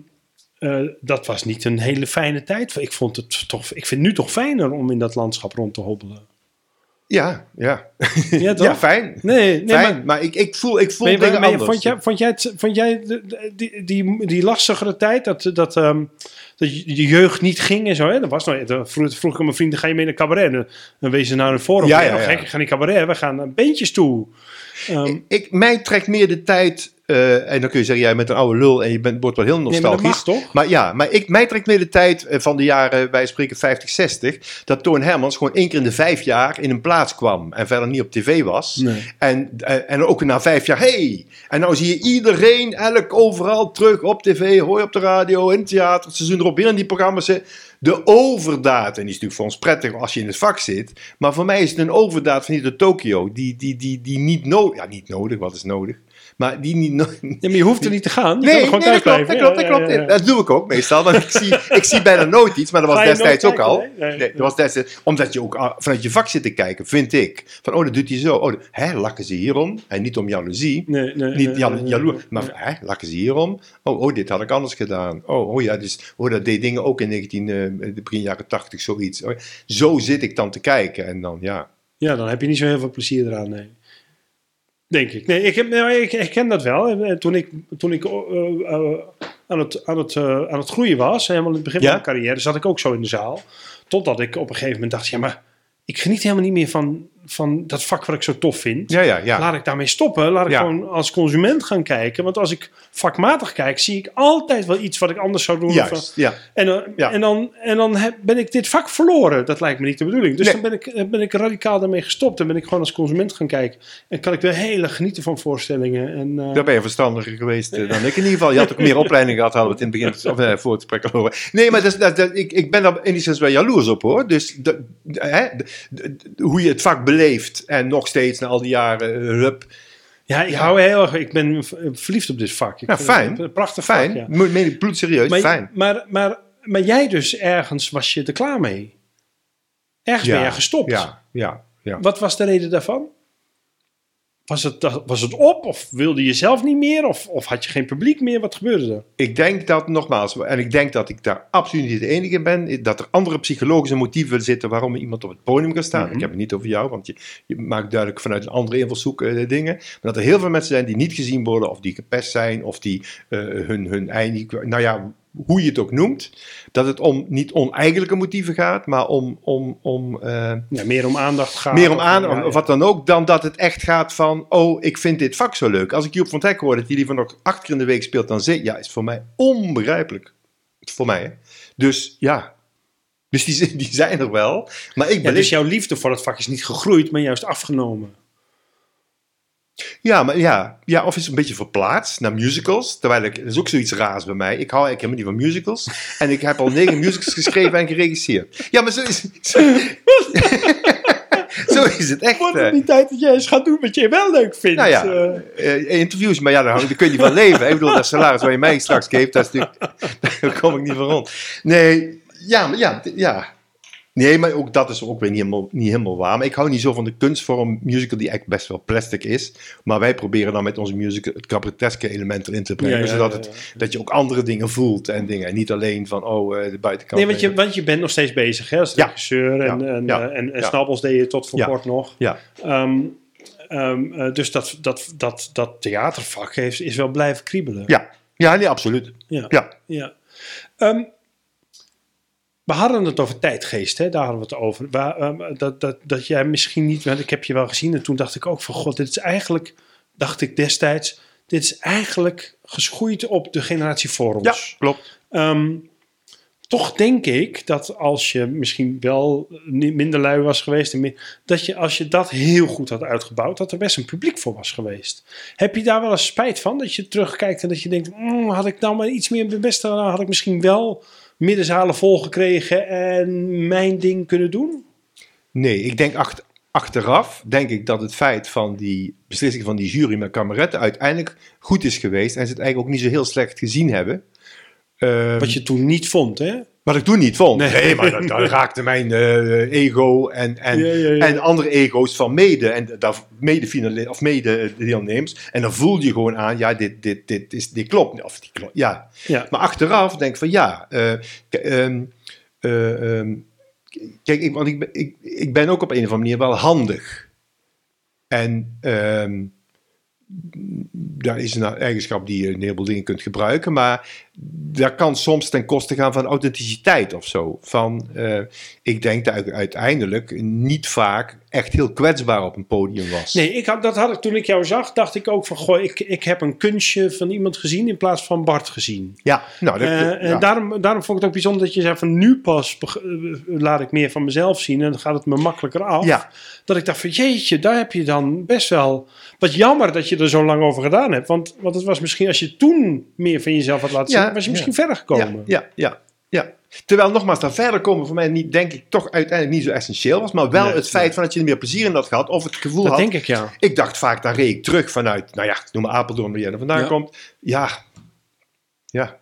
eh, dat was niet een hele fijne tijd. Ik, vond het toch, ik vind het nu toch fijner om in dat landschap rond te hobbelen. ja, ja. Ja, fijn. Nee, nee fijn, maar... maar, ik, ik voel, ik voel dingen anders. vond jij, vond jij, het, vond jij die, die, die lastigere tijd, dat, dat, ehm, dat je de jeugd niet ging en zo? Hè? Dat was nou, dan vroeg, vroeg ik aan mijn vrienden, ga je mee naar cabaret? En dan- dan wees ze naar een forum. Ja, Ja, ja. Gek, ik ga niet cabaret, we gaan naar beentjes toe. Ehm, ik, mij trekt meer de tijd, eh, en dan kun je zeggen, jij bent een oude lul en je bent, wordt wel heel nee, maar dat nostalgisch. toch? Maar ja, maar ik, mij trekt de tijd eh, van de jaren, wij spreken 50, 60, dat Toon Hermans gewoon één keer in de vijf jaar in een plaats kwam en verder niet op tv was. Nee. En, eh, en ook na vijf jaar, hey! En nou zie je iedereen, elk overal terug op tv, hoor je op de radio, in het theater, het seizoen erop, weer in die programma's. De overdaad, en die is natuurlijk voor ons prettig als je in het vak zit, maar voor mij is het een overdaad van hier de Tokio, die, die, die, die niet nodig, ja niet nodig, wat is nodig? Maar die niet. Ja, maar je hoeft er niet te gaan. Je Nee, gewoon nee, dat klopt, dat klopt, dat klopt. ja, ja, ja. Dat doe ik ook meestal, want ik zie, ik zie bijna nooit iets, maar dat was destijds ook al. kijken, nee? Nee. Nee, dat was destijds, omdat je ook ah, vanuit je vak zit te kijken, vind ik. Van, oh, dat doet hij zo. Oh, hè, lakken ze hierom? En niet om jaloezie. Nee, nee, Niet nee, jalo- nee, jaloer, nee, maar nee. hè, lakken ze hierom? Oh, oh, dit had ik anders gedaan. Oh, oh ja, dus, oh, dat deed dingen ook in 19, eh, begin jaren 80, zoiets. Oh, zo zit ik dan te kijken en dan, ja. Ja, dan heb je niet zo heel veel plezier eraan, nee. Denk ik. Nee, ik, heb, nou, ik herken dat wel. Eh, Toen ik, toen ik eh, eh, aan het, aan het, aan het groeien was, helemaal in het begin Ja? van mijn carrière, zat ik ook zo in de zaal. Totdat ik op een gegeven moment dacht, ja, maar ik geniet helemaal niet meer van, van dat vak wat ik zo tof vind. Ja, ja, ja. Laat ik daarmee stoppen. Laat ik gewoon als consument gaan kijken. Want als ik vakmatig kijk, zie ik altijd wel iets wat ik anders zou doen. Of, ja. en, dan- Ja. en dan, en dan heb, ben ik dit vak verloren. Dat lijkt me niet de bedoeling. Dus Nee. dan ben ik, dan ben ik radicaal daarmee gestopt. Dan ben ik gewoon als consument gaan kijken. En kan ik weer heel erg genieten van voorstellingen. En, eh, Daar ben je verstandiger geweest eh, dan ik. In ieder geval, je had ook meer opleiding gehad, hadden we het in het begin of, eh, voor het gesprek al horen. Nee, maar dat, is- dat, dat- ik, ik ben daar enigszins wel jaloers op hoor. Dus hè, hoe je het vak beleeft en nog steeds na al die jaren, eh, hup. ja, ik hou heel erg. Ik ben v- verliefd op dit vak. Ik Ja, vind fijn. prachtig Fijn, vak. Ja. Meen ik bloedserieus, Maar, fijn. Maar, maar, maar jij dus ergens was je er klaar mee. Ergens ben jij gestopt. Ja, ja, ja. Wat was de reden daarvan? Was het, was het op? Of wilde je zelf niet meer? Of, of had je geen publiek meer? Wat gebeurde er? Ik denk dat, nogmaals, en ik denk dat ik daar absoluut niet de enige in ben, dat er andere psychologische motieven zitten waarom iemand op het podium kan staan. Mhm. Ik heb het niet over jou, want je, je maakt duidelijk vanuit een andere invalshoek eh, dingen. Maar dat er heel veel mensen zijn die niet gezien worden, of die gepest zijn, of die eh, hun, hun eigen, nou ja, hoe je het ook noemt, dat het om niet oneigenlijke motieven gaat, maar om, om, om eh, Ja, meer om aandacht gaat. meer om of- aan, ja, wat dan ook, dan dat het echt gaat van, oh, ik vind dit vak zo leuk. Als ik Joep van Teck hoor dat hij liever nog acht keer in de week speelt dan zit, ja, is voor mij onbegrijpelijk. Voor mij, hè. Dus ja, dus die, die zijn er wel. Maar ik ben dus jouw liefde voor het vak is niet gegroeid, maar juist afgenomen. Ja, maar ja, ja, of is het een beetje verplaatst naar musicals. Terwijl ik, dat is ook zoiets raars bij mij. Ik hou eigenlijk helemaal niet van musicals. En ik heb al negen musicals geschreven en geregisseerd. Ja, maar zo is, zo, zo is het echt. Wordt eh. het niet tijd dat jij eens gaat doen wat je wel leuk vindt? Nou ja, Eh, eh, interviews, maar ja, daar, kun je van leven. Ik bedoel, dat salaris waar je mij straks geeft, dat is natuurlijk, daar kom ik niet van rond. Nee, ja, maar ja, ja. Nee, maar ook dat is ook weer niet helemaal, niet helemaal waar. Maar ik hou niet zo van de kunstvorm musical die echt best wel plastic is. Maar wij proberen dan met onze musical het cabareteske element erin te brengen. Ja, ja, zodat het, ja. dat je ook andere dingen voelt en dingen. En niet alleen van, oh, eh, de buitenkant. nee, want je, want je bent nog steeds bezig hè, als regisseur. En, Ja. en, Ja. eh, en, en. Snabbels deed je tot voor kort nog. Ja, Ehm, ehm, eh, dus dat, dat, dat, dat theatervak heeft, is wel blijven kriebelen. ja. ja nee, absoluut. Ja. Ja. Ja. We hadden het over tijdgeest, hè? daar hadden we het over. Waar, ehm, dat, dat, dat jij misschien niet, want ik heb je wel gezien en toen dacht ik ook van god, dit is eigenlijk, dacht ik destijds, dit is eigenlijk geschoeid op de generatie voor ons. Ja, klopt. Ehm, toch denk ik dat als je misschien wel minder lui was geweest, en meer, dat je als je dat heel goed had uitgebouwd, dat er best een publiek voor was geweest. Heb je daar wel eens spijt van? Dat je terugkijkt en dat je denkt, "Mm, had ik nou maar iets meer mijn best gedaan, had ik misschien wel middenzalen volgekregen en mijn ding kunnen doen? Nee, ik denk acht- achteraf denk ik dat het feit van die beslissing van die jury met kameretten uiteindelijk goed is geweest en ze het eigenlijk ook niet zo heel slecht gezien hebben. Ehm, Wat je toen niet vond, hè? Wat ik toen niet vond. Nee. Nee, maar dat, dat raakte mijn eh, ego en, en, Ja, ja, ja. en andere ego's van mede en daar mede of mede deelnemers. En dan voel je gewoon aan, ja, dit, dit, dit, is, dit klopt. Of die klopt, ja. Maar achteraf denk ik van ja, eh, ehm, eh, ehm, kijk, ik, want ik, ben- ik, ik ben ook op een of andere manier wel handig. En ehm, daar is een eigenschap die je een heleboel dingen kunt gebruiken, maar dat kan soms ten koste gaan van authenticiteit of zo. Van, eh, ik denk dat ik uiteindelijk niet vaak echt heel kwetsbaar op een podium was. Nee, ik had, dat had ik toen ik jou zag, dacht ik ook van, goh, ik, ik heb een kunstje van iemand gezien in plaats van Bart gezien. Ja, nou, dat, Eh, ja. En daarom, daarom vond ik het ook bijzonder dat je zei van nu pas eh, laat ik meer van mezelf zien en dan gaat het me makkelijker af. Ja. Dat ik dacht van jeetje, daar heb je dan best wel... Wat jammer dat je er zo lang over gedaan hebt. Want, want het was misschien als je toen meer van jezelf had laten zien, Ja, was je misschien verder gekomen. Ja, ja, ja. Terwijl nogmaals, daar verder komen voor mij niet, denk ik, toch uiteindelijk niet zo essentieel was. Maar wel Nee, het feit nee. van dat je er meer plezier in had gehad. Of het gevoel Dat had. denk ik ja. Ik dacht vaak, daar reed ik terug vanuit, nou ja, noem maar Apeldoorn, waar jij er vandaan Ja. komt. Ja, ja.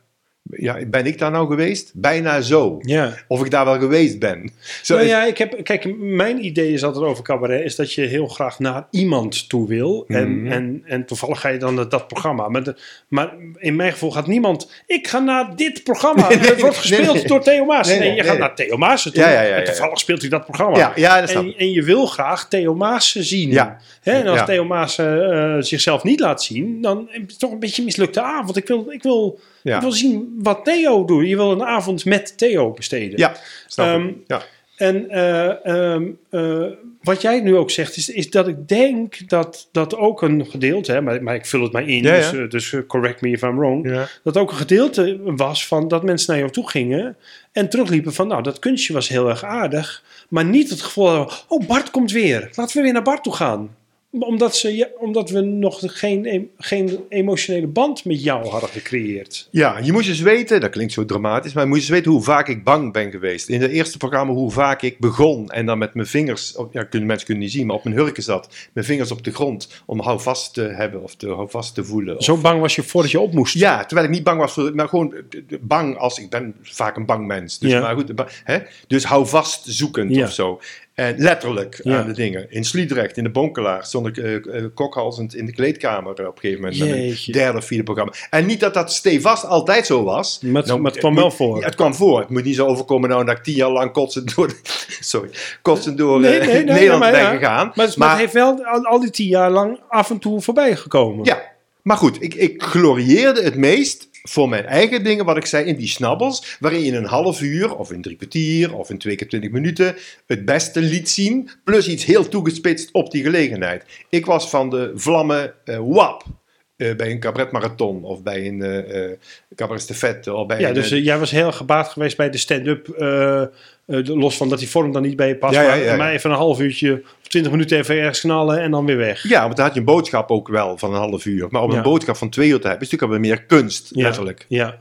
Ja, ben ik daar nou geweest? Bijna zo. Ja. Of ik daar wel geweest ben. Zo Nou ja, ik heb, kijk, mijn idee is altijd over cabaret, is dat je heel graag naar iemand toe wil. En, Mhm. en, en toevallig ga je dan naar dat programma. Maar, de- maar in mijn geval gaat niemand, ik ga naar dit programma. Nee, het wordt gespeeld nee, door Theo Maas. Nee, je gaat naar Theo Maas toe. Ja, ja, ja, en toevallig speelt hij dat programma. ja, ja, dat En, en je wil graag Theo Maas zien. Ja. Hè, en als. Theo Maas eh, eh, zichzelf niet laat zien, dan is het toch een beetje een mislukte avond. Ik wil, ik, wil, Ja. ik wil zien wat Theo doet. Je wil een avond met Theo besteden. Ja, snap Ehm, ik. Ja. En eh, ehm, eh, wat jij nu ook zegt, is, is dat ik denk dat dat ook een gedeelte, hè, maar, maar ik vul het maar in, Ja, dus, ja. eh, dus correct me if I'm wrong, Ja. dat ook een gedeelte was van dat mensen naar jou toe gingen en terugliepen van, nou, dat kunstje was heel erg aardig, maar niet het gevoel oh, Bart komt weer, laten we weer naar Bart toe gaan. Omdat, ze, ja, omdat we nog geen, geen emotionele band met jou hadden gecreëerd. Ja, je moet eens weten, dat klinkt zo dramatisch, maar je moet eens weten hoe vaak ik bang ben geweest. In het eerste programma hoe vaak ik begon en dan met mijn vingers, ja, kunnen, mensen kunnen niet zien, maar op mijn hurken zat, mijn vingers op de grond om houvast te hebben of te, houvast te voelen. Of- Zo bang was je voordat je op moest. Ja, terwijl ik niet bang was voor, maar gewoon eh, eh, bang als, ik ben vaak een bang mens. Dus, Ja. maar goed, hè? dus hou vast zoekend Ja. of zo. En letterlijk Ja. aan de dingen. In Sliedrecht, in de Bonkelaar, stond ik eh, eh, kokhalzend in de kleedkamer op een gegeven moment. Met Jeetje. derde of vierde programma. En niet dat dat stevast altijd zo was. Maar het- Nou, maar het kwam moet- wel voor. Ja, het kwam voor. Het moet niet zo overkomen nou dat ik tien jaar lang kotsend door, sorry, kotsend door Nee, nee, nee, Nederland maar ben gegaan. Maar het heeft wel al, al die tien jaar lang af en toe voorbij gekomen. Ja, maar goed, ik, ik glorieerde het meest voor mijn eigen dingen, wat ik zei, in die snabbels, waarin je in een half uur, of in drie kwartier, of in twee keer twintig minuten, het beste liet zien, plus iets heel toegespitst op die gelegenheid. Ik was van de vlammen eh, wap. eh, bij een cabaretmarathon of bij een eh eh cabaret stafette of bij Ja, een, dus jij was heel gebaat geweest bij de stand-up. Eh, los van dat die vorm dan niet bij je past. Ja, ja, maar, ja, even een half uurtje of twintig minuten even ergens knallen en dan weer weg. Ja, want dan had je een boodschap ook wel van een half uur. Maar om een boodschap van twee uur te hebben, is natuurlijk alweer meer kunst, Ja. letterlijk. Ja.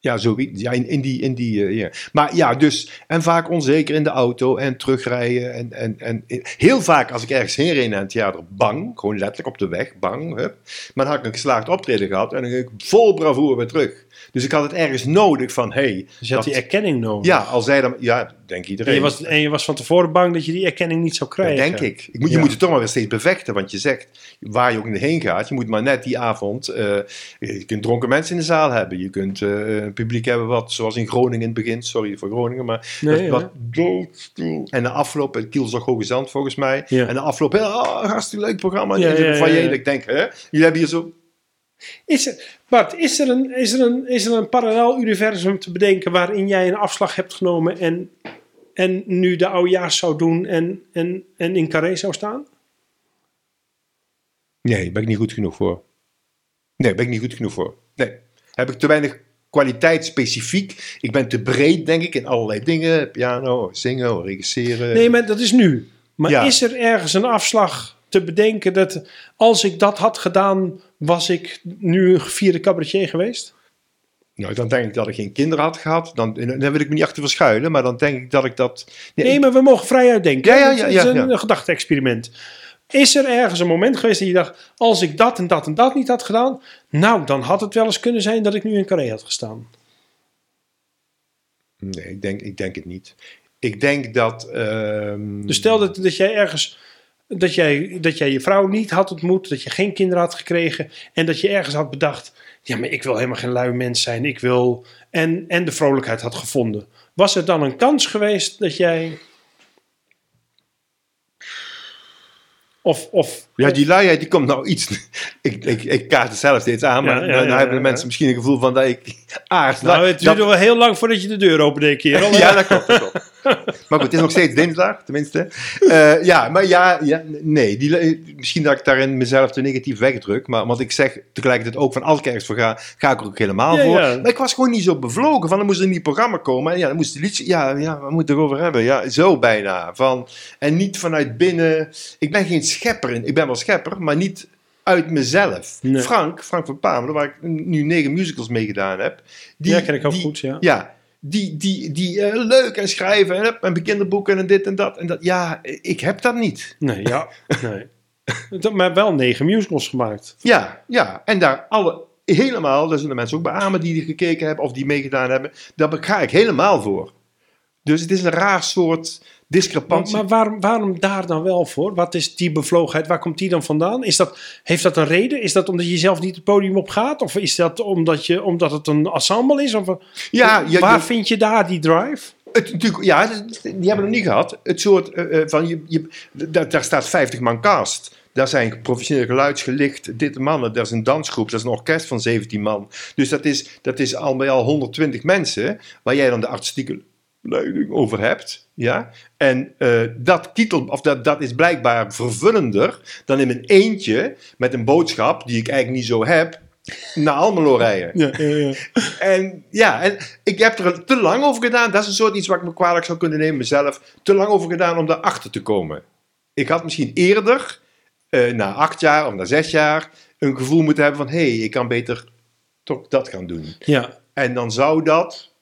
Ja, zo, ja in, in die, in die ja. Maar ja, dus, en vaak onzeker in de auto en terugrijden. En, en, en heel vaak als ik ergens heen reed naar het theater, bang, gewoon letterlijk op de weg, bang. Hup. Maar dan had ik een geslaagd optreden gehad en dan ging ik vol bravoure weer terug. Dus ik had het ergens nodig van, hey, Dus je had dat- die erkenning nodig. ja, al zei dan, ja, denk En iedereen. je, was, en je was van tevoren bang dat je die erkenning niet zou Dat krijgen. denk ik. ik moet, je Ja. moet het toch maar weer steeds bevechten. Want je zegt, waar je ook heen gaat, je moet maar net die avond... eh, je kunt dronken mensen in de zaal hebben. Je kunt eh, een publiek hebben wat, zoals in Groningen in het begin... Sorry voor Groningen, maar... Nee, ja. wat doodstil. En de afloop, het Kielzog Hoge Zand volgens mij. Ja. En de afloop, oh, hartstikke leuk programma. Ja, van je, ja. ik denk, hè? Jullie hebben hier zo... Is er, Bart, is er, een, is, er een, is er een parallel universum te bedenken waarin jij een afslag hebt genomen en, en nu de oudejaars zou doen en, en, en in Carré zou staan? Nee, daar ben ik niet goed genoeg voor. Nee, daar ben ik niet goed genoeg voor. Nee, heb ik te weinig kwaliteit specifiek. Ik ben te breed, denk ik, in allerlei dingen. Piano, zingen, regisseren. Nee, maar dat is nu. Maar Ja. is er ergens een afslag te bedenken dat als ik dat had gedaan, was ik nu een gevierde cabaretier geweest? Nou, dan denk ik dat ik geen kinderen had gehad. Dan, dan wil ik me niet achter verschuilen, maar dan denk ik dat ik dat... Nee, Nee, maar we mogen vrij uitdenken. Ja, ja, Het ja, is ja, een ja. gedachte-experiment. Is er ergens een moment geweest dat je dacht, als ik dat en dat en dat niet had gedaan, nou, dan had het wel eens kunnen zijn dat ik nu in Carré had gestaan. nee ik, denk, ik denk het niet. Ik denk dat... ehm, Dus stel dat, dat jij ergens, dat jij, dat jij je vrouw niet had ontmoet, dat je geen kinderen had gekregen en dat je ergens had bedacht, ja, maar ik wil helemaal geen lui mens zijn, ik wil, en, en de vrolijkheid had gevonden. Was er dan een kans geweest dat jij... Of, of, Ja, die luiheid die komt nou iets... ik, ik, ik kaart het zelf steeds aan, maar Ja, ja, hebben de mensen misschien een gevoel van dat ik aard. nou, het duurde wel heel lang voordat je de deur opende, kerel. ja, dat klopt, dat klopt. Maar goed, het is nog steeds dinsdag, tenminste. Eh, ja, maar ja, ja nee. Die, misschien dat ik daarin mezelf te negatief wegdruk. Maar want ik zeg tegelijkertijd ook van als ik ergens voor ga, ga ik er ook helemaal Ja, voor. ja. Maar ik was gewoon niet zo bevlogen. Van dan moest er een nieuw programma komen. En ja, dan moest de liedje. Ja, ja, we moeten het erover hebben. Ja, zo bijna. Van, en niet vanuit binnen. Ik ben geen schepper. in- Ik ben schepper, maar niet uit mezelf. Nee. Frank, Frank van Pamelen, waar ik nu negen musicals mee gedaan heb. Die, Ja, ken ik ook die- goed, ja. ja, die, die, die eh, leuk en schrijven en, en kinderboeken en dit en dat. En dat. Ja, ik heb dat niet. Nee, ja, nee. Dat- Maar wel negen musicals gemaakt. Ja, ja. En daar alle helemaal, daar zullen mensen ook beamen die gekeken hebben of die meegedaan hebben, daar ga ik helemaal voor. Dus het is een raar soort discrepantie. maar waarom, waarom daar dan wel voor? Wat is die bevlogenheid? Waar komt die dan vandaan? Is dat, heeft dat een reden? Is dat omdat je zelf niet het podium op gaat? Of is dat omdat, je, omdat het een ensemble is? Of, ja, je, waar je- vind je daar die drive? Het, natuurlijk, ja, die hebben we nog niet gehad. Het soort eh, eh, van, je, je, daar, daar staat 50 man cast. Daar zijn professioneel geluidsgelicht, dit mannen. Dat is een dansgroep, dat is een orkest van 17 man. Dus dat is, dat is al bij al 120 mensen, waar jij dan de artistieke leiding over hebt. Ja? En eh, dat, titel, of dat, dat is blijkbaar vervullender dan in mijn eentje met een boodschap die ik eigenlijk niet zo heb, naar Almelo rijden. Ja, ja, ja. En ja, en ik heb er te lang over gedaan. Dat is een soort iets wat ik me kwalijk zou kunnen nemen mezelf. Te lang over gedaan om daarachter te komen. Ik had misschien eerder, eh, na acht jaar of na zes jaar, een gevoel moeten hebben van... hé, hey, ik kan beter toch dat gaan doen. ja. En dan zou dat...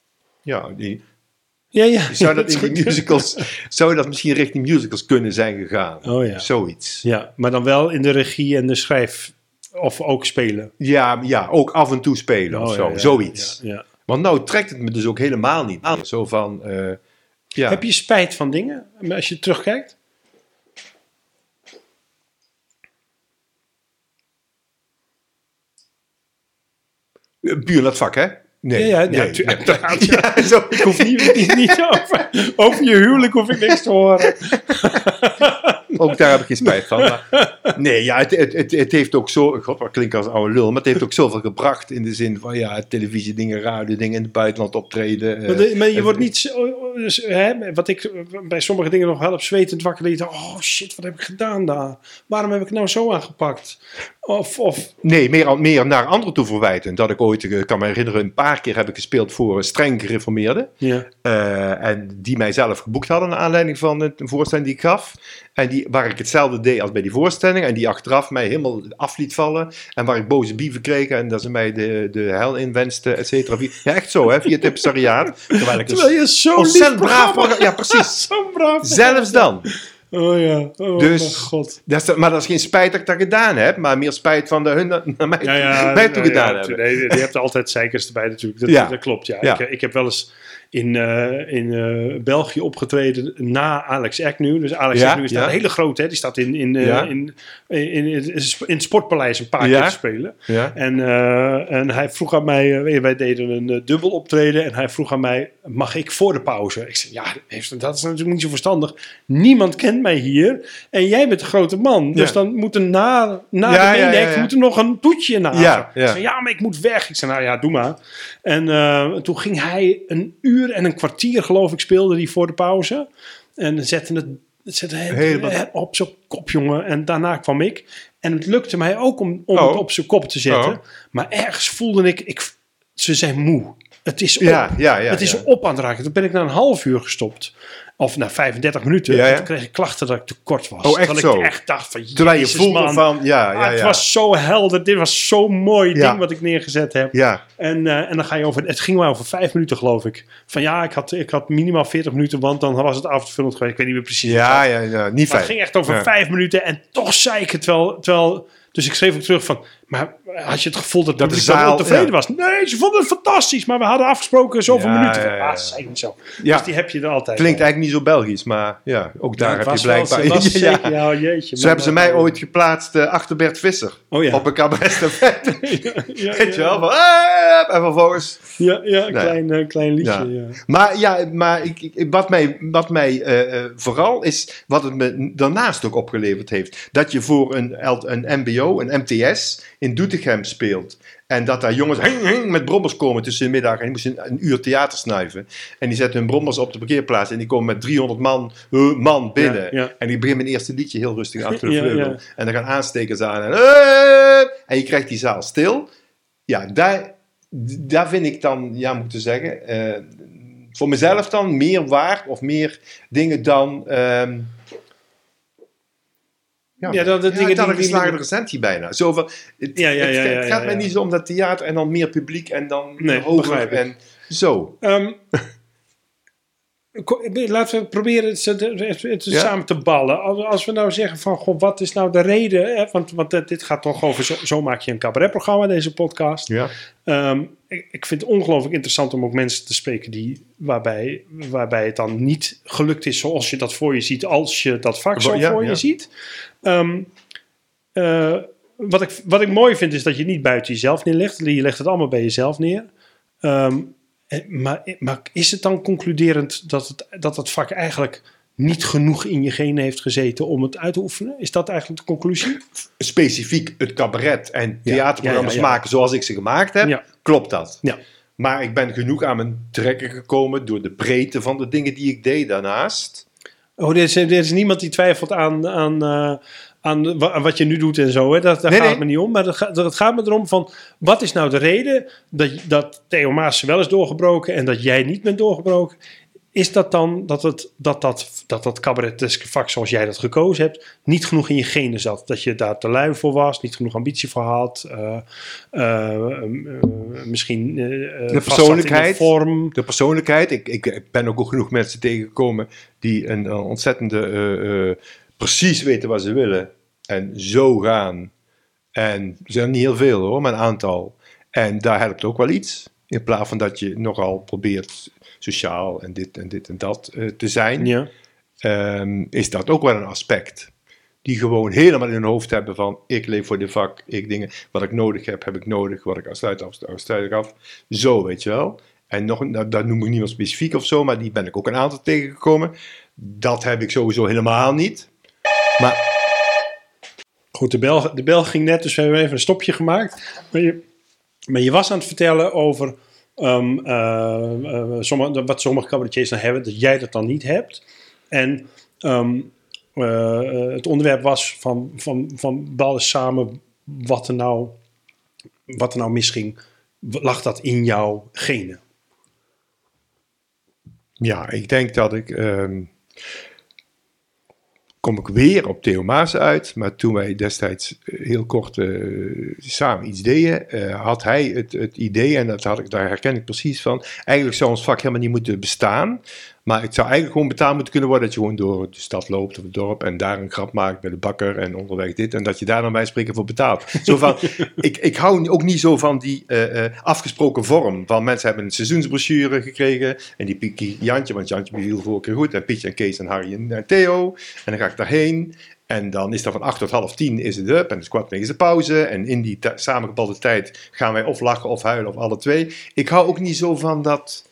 Ja, die, Ja, ja. zou dat in die musicals... zou dat misschien richting musicals kunnen zijn gegaan. Oh ja. Zoiets. Ja, maar dan wel in de regie en de schrijf... Of ook spelen. Ja, ja, ook af en toe spelen of Oh, zo. ja, ja, Zoiets. Ja. Want nou trekt het me dus ook helemaal niet aan. Zo van... eh, ja. Heb je spijt van dingen als je terugkijkt? Eh, Puur dat vak, hè? Nee. Ja, nee, uiteraard, ja. Zo. Ik hoef niet, niet, niet over, over je huwelijk hoef ik niks te horen. Ook daar heb ik geen spijt van. Maar, nee, ja, het, het, het, het heeft ook zo... God, wat klinkt als oude lul. Maar het heeft ook zoveel gebracht in de zin van... Ja, televisie dingen, radio dingen, in het buitenland optreden. eh, Maar, de- maar je en- wordt niet... zo- dus, hè, wat ik bij sommige dingen nog half zwetend wakker liet. Oh shit, wat heb ik gedaan daar? Waarom heb ik nou zo aangepakt? Of, of Nee, meer, meer naar anderen toe verwijten. Dat ik ooit, ik kan me herinneren, een paar keer heb ik gespeeld voor streng gereformeerden. ja. Eh, en die mij zelf geboekt hadden naar aanleiding van het, een voorstelling die ik gaf. En die, waar ik hetzelfde deed als bij die voorstelling. En die achteraf mij helemaal af liet vallen. En waar ik boze bieven kreeg. En dat ze mij de, de hel inwensten, et cetera. Ja, echt zo, hè, via het. Terwijl ik Terwijl dus je zo'n ontzettend lief braaf... Ja, precies. Zo'n braaf Zelfs dan. Oh ja, oh Dus- mijn god. Dat is, maar dat is geen spijt dat ik dat gedaan heb. Maar meer spijt van de hun naar mij, Ja, ja, mij toe ja, gedaan hebben. Nee, je hebt altijd zeikers erbij natuurlijk. Dat, Ja. dat klopt, ja. Ja. Ik, ik heb wel eens in, eh, in eh, België opgetreden na Alex Agnew. Dus Alex Ja, Agnew is daar ja. een hele grote, hè. Die staat in, in, eh, Ja. in, in, in, in het Sportpaleis een paar keer te spelen. En, en hij vroeg aan mij, wij deden een dubbel optreden. En hij vroeg aan mij, mag ik voor de pauze? Ik zei, ja, heeft- dat is natuurlijk niet zo verstandig. Niemand kent mij hier. En jij bent een grote man. Dus dan moet er na, na de main moet er nog een toetje na. Ja, Ik zei, ja, maar ik moet weg. Ik zei, nou ja, doe maar. En toen ging hij een uur en een kwartier, geloof ik, speelde hij voor de pauze. En zette het, zette het Helemaal. op zijn kop, jongen. En daarna kwam ik. En het lukte mij ook om, om Oh. het op zijn kop te zetten. Oh. Maar ergens voelde ik, ik, ze zijn moe. Het is op. Ja, ja, ja, het is op aan het raken. Toen ben ik na een half uur gestopt. Of na 35 minuten. Ja, ja. En toen kreeg ik klachten dat ik te kort was. Oh, echt zo? ik echt dacht van, Terwijl je voelde man. van... Ja, Ah, het was zo helder. Dit was zo'n mooi ding wat ik neergezet heb. Ja, En, eh, en dan ga je over... Het ging maar over vijf minuten, geloof ik. Van ja, ik had, ik had minimaal 40 minuten, want dan was het avondvullend geweest. Ik weet niet meer precies. ja, ja, ja, niet Maar het ging echt over vijf minuten en toch zei ik het wel. Terwijl, dus ik schreef ook terug van, maar had je het gevoel dat, Dat de zaal tevreden ja. was? Nee, ze vonden het fantastisch, maar we hadden afgesproken zoveel Ja, minuten. ja, ja, ja. Ah, zei niet zo. Ja. Dus die heb je er altijd. Klinkt eigenlijk niet zo Belgisch, maar ja, ook daar heb was je wel- blijkbaar... het was ja. zeker- ja, jeetje. Zo hebben ze mij ooit geplaatst eh, achter Bert Visser. Oh ja. Op een ja, Weet je wel? Van, en vervolgens... Ja, ja, een Nee. klein, eh, klein liedje. Ja. Ja. Maar ja, maar ik, ik- wat mij, wat mij eh, eh, vooral is, wat het me daarnaast ook opgeleverd heeft. Dat je voor een, een MBO, een MTS, in Doetinchem speelt. En dat daar jongens hing, hing, met brommers komen tussen de middag. En die moesten een, een uur theater snuiven. En die zetten hun brommers op de parkeerplaats. En die komen met 300 man, eh, man binnen. Ja, ja. En die beginnen mijn eerste liedje heel rustig aan te de vleugel. ja. En dan gaan aanstekers aan. En, eh, en je krijgt die zaal stil. Ja, daar, daar vind ik dan, ja, moet ik te zeggen, eh, voor mezelf dan meer waard of meer dingen dan. ehm ja, Ja, dan de dingen dan die- geslaagde recensie bijna. Zo van, het, Ja, ja, het, ja, ja, het gaat ja, mij ja. niet zo om dat theater en dan meer publiek en dan Nee, hoger en zo. Ehm, Laten we proberen het, het- het Ja. samen te ballen. Als, als we nou zeggen van, goh, wat is nou de reden? Hè? Want, want dit dit gaat toch over, zo, zo maak je een cabaretprogramma, deze podcast. Ja. Ehm, ik, vind het ongelooflijk interessant om ook mensen te spreken die, waarbij, waarbij het dan niet gelukt is zoals je dat voor je ziet, als je dat vak zo Ja, voor ja. je ziet. Ehm, eh, wat, ik, wat ik mooi vind is dat je het niet buiten jezelf neerlegt. Je legt het allemaal bij jezelf neer. Ehm, eh, maar, maar is het dan concluderend dat het, dat het vak eigenlijk niet genoeg in je genen heeft gezeten om het uit te oefenen? Is dat eigenlijk de conclusie? Specifiek het cabaret en theaterprogramma's ja, ja, ja. maken zoals ik ze gemaakt heb, klopt dat. Ja. Maar ik ben genoeg aan mijn trekken gekomen door de breedte van de dingen die ik deed daarnaast. Oh, er is, er is niemand die twijfelt aan, aan, eh, aan wa- wat je nu doet en zo. Hè? Dat, daar Nee, gaat nee. het me niet om. Maar het gaat, het gaat me erom van... Wat is nou de reden dat, dat Theo Maas wel is doorgebroken... en dat jij niet bent doorgebroken? Is dat dan dat het, dat, dat, dat, dat cabareteske vak zoals jij dat gekozen hebt... niet genoeg in je genen zat? Dat je daar te lui voor was, niet genoeg ambitie voor had... eh, eh, eh, misschien in persoonlijkheid. vorm... De persoonlijkheid. Ik, ik, ik ben ook genoeg mensen tegengekomen die een, ontzettende precies weten wat ze willen. En zo gaan. En er zijn niet heel veel hoor, maar een aantal. En daar helpt ook wel iets. In plaats van dat je nogal probeert sociaal en dit en dit en dat eh, te zijn. Ja. ehm, is dat ook wel een aspect. Die gewoon helemaal in hun hoofd hebben van ik leef voor dit vak, ik dingen, wat ik nodig heb, heb ik nodig, wat ik sluit af, sluit ik af. Zo, weet je wel. En nog, nou, dat noem ik niet wel specifiek of zo, maar die ben ik ook een aantal tegengekomen. Dat heb ik sowieso helemaal niet. Maar Goed, de bel, de bel ging net, dus we hebben even een stopje gemaakt. Maar je, maar je was aan het vertellen over ehm, eh, eh, wat sommige cabaretiers dan hebben, dat jij dat dan niet hebt. En ehm, eh, het onderwerp was van, van, van samen wat er, nou, wat er nou misging. Lag dat in jouw genen? Ja, ik denk dat ik. ehm, kom ik weer op Theo Maas uit. Maar toen wij destijds eh, heel kort eh, samen iets deden, eh, had hij het, het idee, en dat had ik, daar herken ik precies van. Eigenlijk zou ons vak helemaal niet moeten bestaan. Maar het zou eigenlijk gewoon betaald moeten kunnen worden dat je gewoon door de stad loopt of het dorp en daar een grap maakt bij de bakker en onderweg dit. En dat je daar dan bij spreken voor betaalt. Zo van, ik, ik hou ook niet zo van die eh, eh, afgesproken vorm. Van mensen hebben een seizoensbrochure gekregen en die piek Jantje, want Jantje beviel vorige keer goed. En Pietje en Kees en Harry en, en Theo. En dan ga ik daarheen. En dan is dat van 8 tot half 10 is het up. En het is kwart tegen de pauze. En in die samengebalde tijd gaan wij of lachen of huilen of alle twee. Ik hou ook niet zo van dat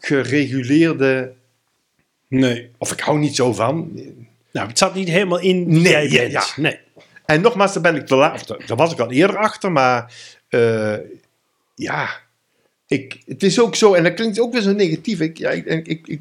gereguleerde... Nee. Of ik hou niet zo van... Nou, het zat niet helemaal in wie Nee, jij ja, bent. ja. Nee. En nogmaals, daar ben ik te laat. Daar was ik al eerder achter, maar eh, ja, ik, het is ook zo, en dat klinkt ook weer zo negatief. Ik, ja, ik, ik, ik-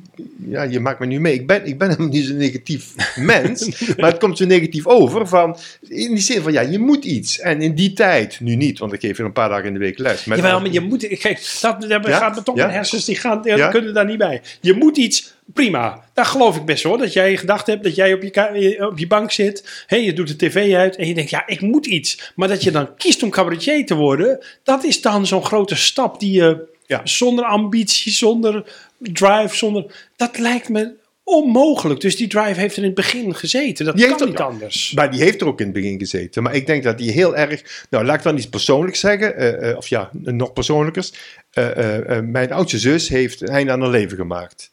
ja, je maakt me nu mee. Ik ben, ik ben helemaal niet zo'n negatief mens, maar het komt zo negatief over. Van, in die zin van, ja, je moet iets. En in die tijd, nu niet, want ik geef er een paar dagen in de week les. Met Jawel, maar je moet... Kijk, dat, dat Ja? gaat me toch Ja? mijn hersens, die, gaan, Ja? kunnen daar niet bij. Je moet iets... Prima, daar geloof ik best hoor. Dat jij gedacht hebt dat jij op je, op je bank zit. Hé, je doet de tv uit en je denkt, ja, ik moet iets. Maar dat je dan kiest om cabaretier te worden... dat is dan zo'n grote stap die je Ja. zonder ambitie, zonder drive, zonder... Dat lijkt me onmogelijk. Dus die drive heeft er in het begin gezeten. Dat Die kan heeft niet anders. Maar die heeft er ook in het begin gezeten. Maar ik denk dat die heel erg. Nou, laat ik dan iets persoonlijks zeggen. eh, eh, of ja, nog persoonlijkers. Eh, mijn oudste zus heeft een einde aan haar leven gemaakt.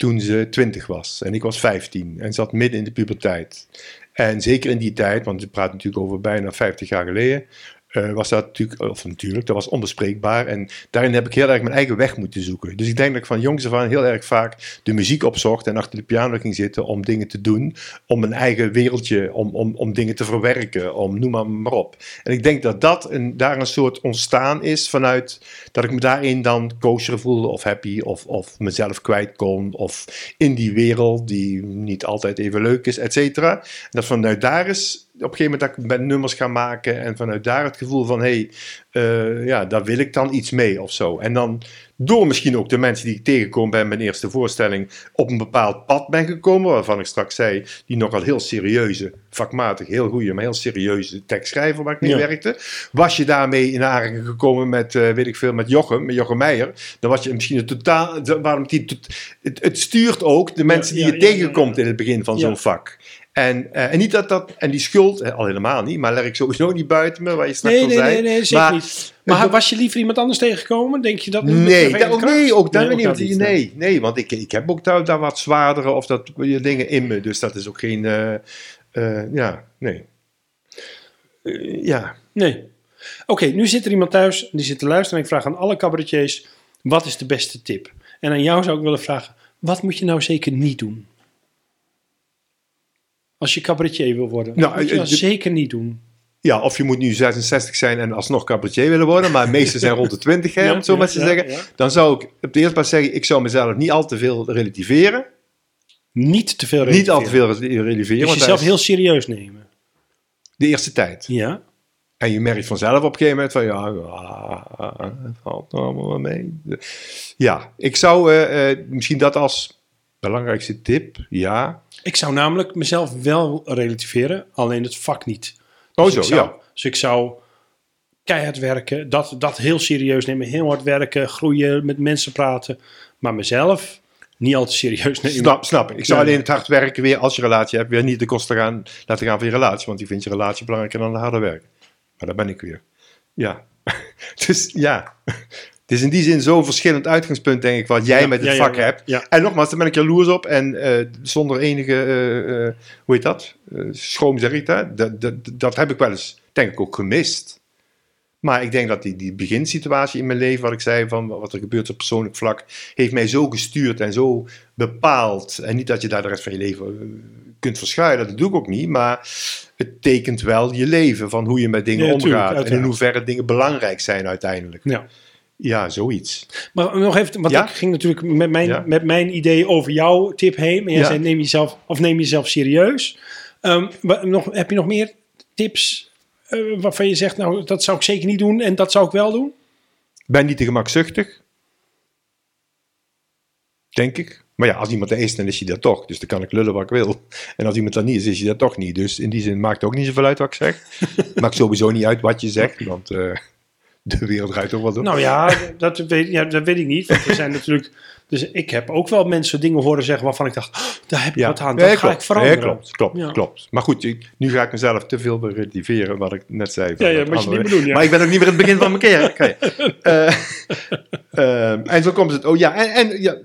Toen ze 20 was. En ik was 15. En zat midden in de puberteit. En zeker in die tijd, want we praten natuurlijk over bijna 50 jaar geleden. Eh, was dat natuurlijk, of natuurlijk, dat was onbespreekbaar. En daarin heb ik heel erg mijn eigen weg moeten zoeken. Dus ik denk dat ik van jongs af heel erg vaak de muziek opzocht en achter de piano ging zitten om dingen te doen. Om mijn eigen wereldje, om, om, om dingen te verwerken, om noem maar, maar op. En ik denk dat dat een, daar een soort ontstaan is vanuit dat ik me daarin dan kosher voelde of happy of, of mezelf kwijt kon. Of in die wereld die niet altijd even leuk is, et cetera. Dat vanuit daar is een gegeven moment dat ik met nummers ga maken en vanuit daar het gevoel van hé, hey, eh, ja, daar wil ik dan iets mee of zo. En dan door misschien ook de mensen die ik tegenkom bij mijn eerste voorstelling op een bepaald pad ben gekomen, waarvan ik straks zei, die nogal heel serieuze, vakmatig, heel goede, maar heel serieuze tekstschrijver waar ik mee Ja. werkte. Was je daarmee in aanraking gekomen met, eh, weet ik veel, met Jochem, met Jochem Meijer, dan was je misschien een totaal, waarom die, het, het stuurt ook de mensen ja, die je ja, tegenkomt in het begin van zo'n vak. En, eh, en niet dat dat, en die schuld, eh, al helemaal niet, maar leg ik sowieso niet buiten me, waar je straks Nee, nee, zei. nee, nee, zeker maar, niet. Maar was je liever iemand anders tegengekomen? Denk je dat Nee, dat, ook, nee, ook daar Nee, niet. niet, nee, nee, want ik, ik heb ook daar, daar wat zwaardere of dat dingen in me. Dus dat is ook geen, eh, ja, nee. Ja, Nee. Oké, nu zit er iemand thuis die zit te luisteren en ik vraag aan alle cabaretiers, wat is de beste tip? En aan jou zou ik willen vragen, wat moet je nou zeker niet doen? Als je cabaretier wil worden, Nou, wat moet je eh, nou de- zeker niet doen? ja, of je moet nu 66 zijn en alsnog cabaretier willen worden, maar de meeste zijn rond de 20, hè, om het zo Ja, maar te ja, zeggen. ja. Dan zou ik op de eerste plaats zeggen, ik zou mezelf niet al te veel relativeren. Niet te veel Niet al te relativeren. veel relativeren, Dus jezelf dat heel serieus nemen. de eerste tijd. Ja? En je merkt vanzelf op een gegeven moment van ja, ja, het valt allemaal mee. Ja, ik zou eh, eh, misschien dat als belangrijkste tip, ja. Ik zou namelijk mezelf wel relativeren, alleen het vak niet. Oh Dus zo, ik zou, ja. Dus ik zou keihard werken, dat, dat heel serieus nemen, heel hard werken, groeien, met mensen praten. Maar mezelf niet al te serieus nemen. Snap, snap ik. Zou alleen het hard werken weer, als je relatie hebt, weer niet de kosten gaan, laten gaan van je relatie. Want die vindt je relatie belangrijker dan het harde werk. Maar daar ben ik weer. Ja. dus ja. Het is in die zin zo'n verschillend uitgangspunt, denk ik, wat jij Ja, met het ja, vak ja. hebt. En nogmaals, daar ben ik jaloers op. En eh, zonder enige, eh, hoe heet dat? Schroom zeg ik dat. Dat, dat. dat heb ik wel eens, denk ik, ook gemist. Maar ik denk dat die, die beginsituatie in mijn leven, wat ik zei, van wat er gebeurt op persoonlijk vlak, heeft mij zo gestuurd en zo bepaald. En niet dat je daar de rest van je leven kunt verschuilen, dat doe ik ook niet. Maar het tekent wel je leven, van hoe je met dingen tuurlijk, omgaat. en in hoeverre dingen belangrijk zijn uiteindelijk. Ja. Ja, zoiets. Maar nog even, want Ja? ik ging natuurlijk met mijn, Ja. met mijn idee over jouw tip heen. Maar jij Ja. zei neem jezelf, of neem jezelf serieus. Ehm, nog, heb je nog meer tips eh, waarvan je zegt, nou dat zou ik zeker niet doen en dat zou ik wel doen? Ben niet te gemakzuchtig. Denk ik. Maar ja, als iemand dat is, dan is hij dat toch. Dus dan kan ik lullen wat ik wil. En als iemand dat niet is, is hij dat toch niet. Dus in die zin maakt het ook niet zoveel uit wat ik zeg. maakt sowieso niet uit wat je zegt. Want eh, de wereld draait ook wel door. Nou ja, dat weet, ja, dat weet ik niet. Want er zijn natuurlijk. Dus ik heb ook wel mensen dingen horen zeggen waarvan ik dacht, "Oh, daar heb ik wat aan. Dat Nee, ga ik veranderen. Nee, klopt, klopt, Ja. klopt. Maar goed, ik- nu ga ik mezelf te veel relativeren, wat ik net zei. van Ja, ja, moet je niet bedoelen. Maar ik ben ook niet meer in het begin van mijn keer. Oké. Eh, ehm, en zo komt het. Oh ja, en, en ja,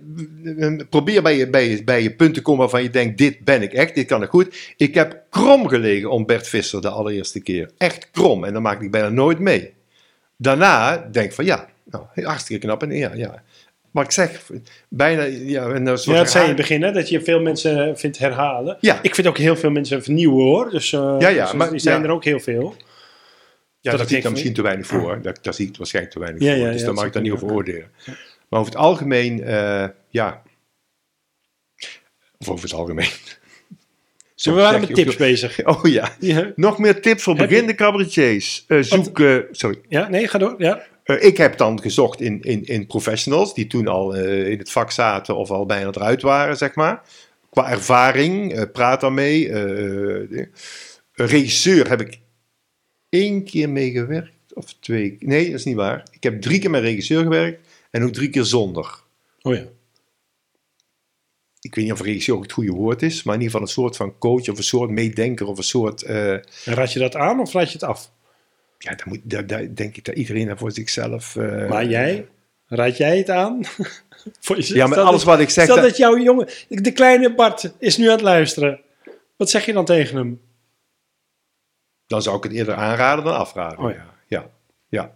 eh, probeer bij je, bij, je, bij je punt te komen waarvan je denkt: dit ben ik echt, dit kan ik goed. Ik heb krom gelegen om Bert Visser de allereerste keer. Echt krom. En dan maak ik bijna nooit mee. Daarna denk ik van ja, nou, hartstikke knap. En ja, ja. Maar ik zeg bijna. Ja, en soort Ja, dat zei je in het begin, hè, dat je veel mensen vindt herhalen. Ja. Ik vind ook heel veel mensen vernieuwen hoor. Dus, eh, Ja, ja, dus maar- die zijn ja. er ook heel veel. Ja, Dat zie ik dan misschien te weinig voor. Daar, daar zie ik waarschijnlijk te weinig Ja, voor. ja, dus daar dat mag ik daar niet over oordelen. Maar over het algemeen, eh, ja. Of over het algemeen. Zo, we waren met tips bezig. Oh ja. Ja, Nog meer tips voor Heb je- beginnende cabaretiers. Eh, zoek, eh, sorry. ja nee, ga door. Ja. Eh, ik heb dan gezocht in, in, in professionals die toen al in het vak zaten of al bijna eruit waren, zeg maar. Qua ervaring, praat daarmee. regisseur heb ik één keer mee gewerkt, of twee. Nee, dat is niet waar. Ik heb drie keer met regisseur gewerkt en ook drie keer zonder. Oh ja. Ik weet niet of regisseur ook het goede woord is, maar in ieder geval een soort van coach of een soort meedenker of een soort. eh, En raad je dat aan of raad je het af? ja, daar, moet, daar, daar denk ik dat iedereen daar voor zichzelf. eh, maar jij, raad jij het aan? Voor jezelf? Ja, maar alles dat- wat ik zeg. Stel dat- dat jouw jongen, de kleine Bart, is nu aan het luisteren. Wat zeg je dan tegen hem? dan zou ik het eerder aanraden dan afraden. Oh ja, ja.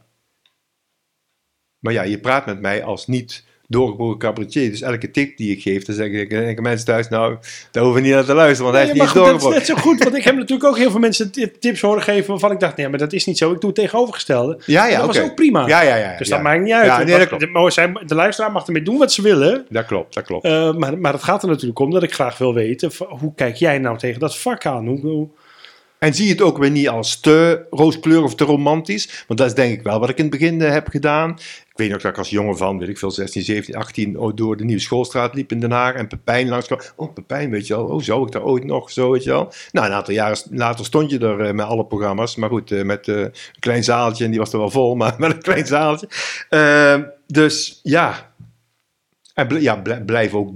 Maar ja, je praat met mij als niet doorgeboren cabaretier. Dus elke tip die ik geef, dan zeggen, mensen thuis, nou, daar hoeven we niet naar te luisteren, want hij heeft niet goed, dat is doorgeboren. net zo goed, want ik heb natuurlijk ook heel veel mensen tip- tips horen geven waarvan ik dacht, nee, maar dat is niet zo. Ik doe het tegenovergestelde. Ja, ja, dat was ook prima. Ja, ja, ja. Dus ja. dat maakt niet uit. Ja, nee, dat Wat- klopt. de, de luisteraar mag ermee doen wat ze willen. Dat klopt, dat klopt. Eh, maar, maar het gaat er natuurlijk om dat ik graag wil weten, hoe kijk jij nou tegen dat vak aan? Hoe, hoe- En zie het ook weer niet als te rooskleurig of te romantisch. Want dat is denk ik wel wat ik in het begin eh, heb gedaan. Ik weet nog dat ik als jongen van, weet ik veel, 16, 17, 18 oh, door de Nieuwe Schoolstraat liep in Den Haag. En Pepijn langs kwam. Oh, Pepijn, weet je wel. Oh, zou ik daar ooit nog zo, weet je wel. Nou, een aantal jaren later stond je er eh, met alle programma's. Maar goed, eh, met eh, een klein zaaltje. En die was er wel vol, maar met een klein zaaltje. Ehm, dus ja, en ja, bl- blijf ook,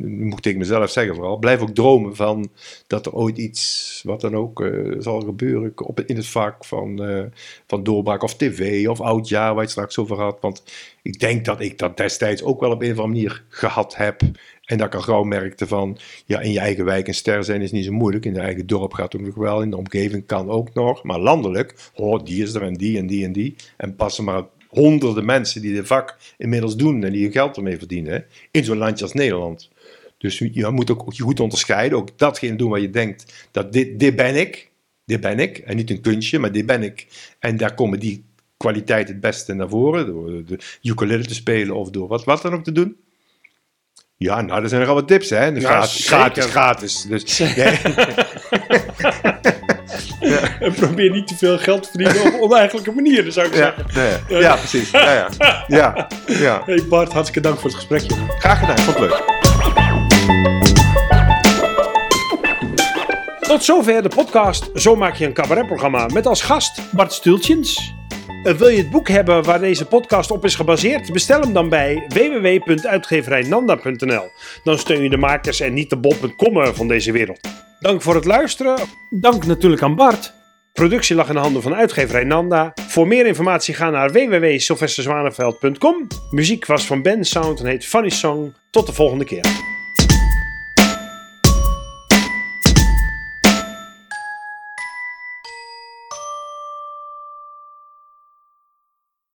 moet ik mezelf zeggen vooral, blijf ook dromen van dat er ooit iets, wat dan ook, eh, zal gebeuren op, in het vak van, eh, van doorbraak of tv of oudjaar, waar je het straks over had. Want ik denk dat ik dat destijds ook wel op een of andere manier gehad heb. En dat ik al gauw merkte van, ja, in je eigen wijk een ster zijn is niet zo moeilijk. In je eigen dorp gaat ook nog wel, in de omgeving kan ook nog. Maar landelijk, oh, die is er en die en die en die. En passen maar honderden mensen die dit vak inmiddels doen en die hun geld ermee verdienen. hè, In zo'n landje als Nederland. Dus je moet ook je goed onderscheiden. Ook datgene doen waar je denkt, dat dit, dit ben ik. Dit ben ik. En niet een kunstje, maar dit ben ik. En daar komen die kwaliteiten het beste naar voren. Door de ukulele te spelen of door wat, wat dan ook te doen. Ja, nou, er zijn er al wat tips, hè? Ja, gratis, gratis, gratis. Dus, nee, En probeer niet te veel geld te verdienen op oneigenlijke manieren, zou ik ja, zeggen. nee, ja, precies. Ja, ja. ja, ja. Hey Bart, hartstikke dank voor het gesprek. jongen. Graag gedaan, vond het leuk. Tot zover de podcast Zo maak je een cabaretprogramma met als gast Bart Stultjens. Wil je het boek hebben waar deze podcast op is gebaseerd? Bestel hem dan bij www.uitgeverijnanda.nl. Dan steun je de makers en niet de bol.com van deze wereld. Dank voor het luisteren. Dank natuurlijk aan Bart. Productie lag in de handen van uitgeverij Nanda. Voor meer informatie ga naar www.sylvesterzwaneveld.com. Muziek was van Ben Sound en heet Funny Song. Tot de volgende keer.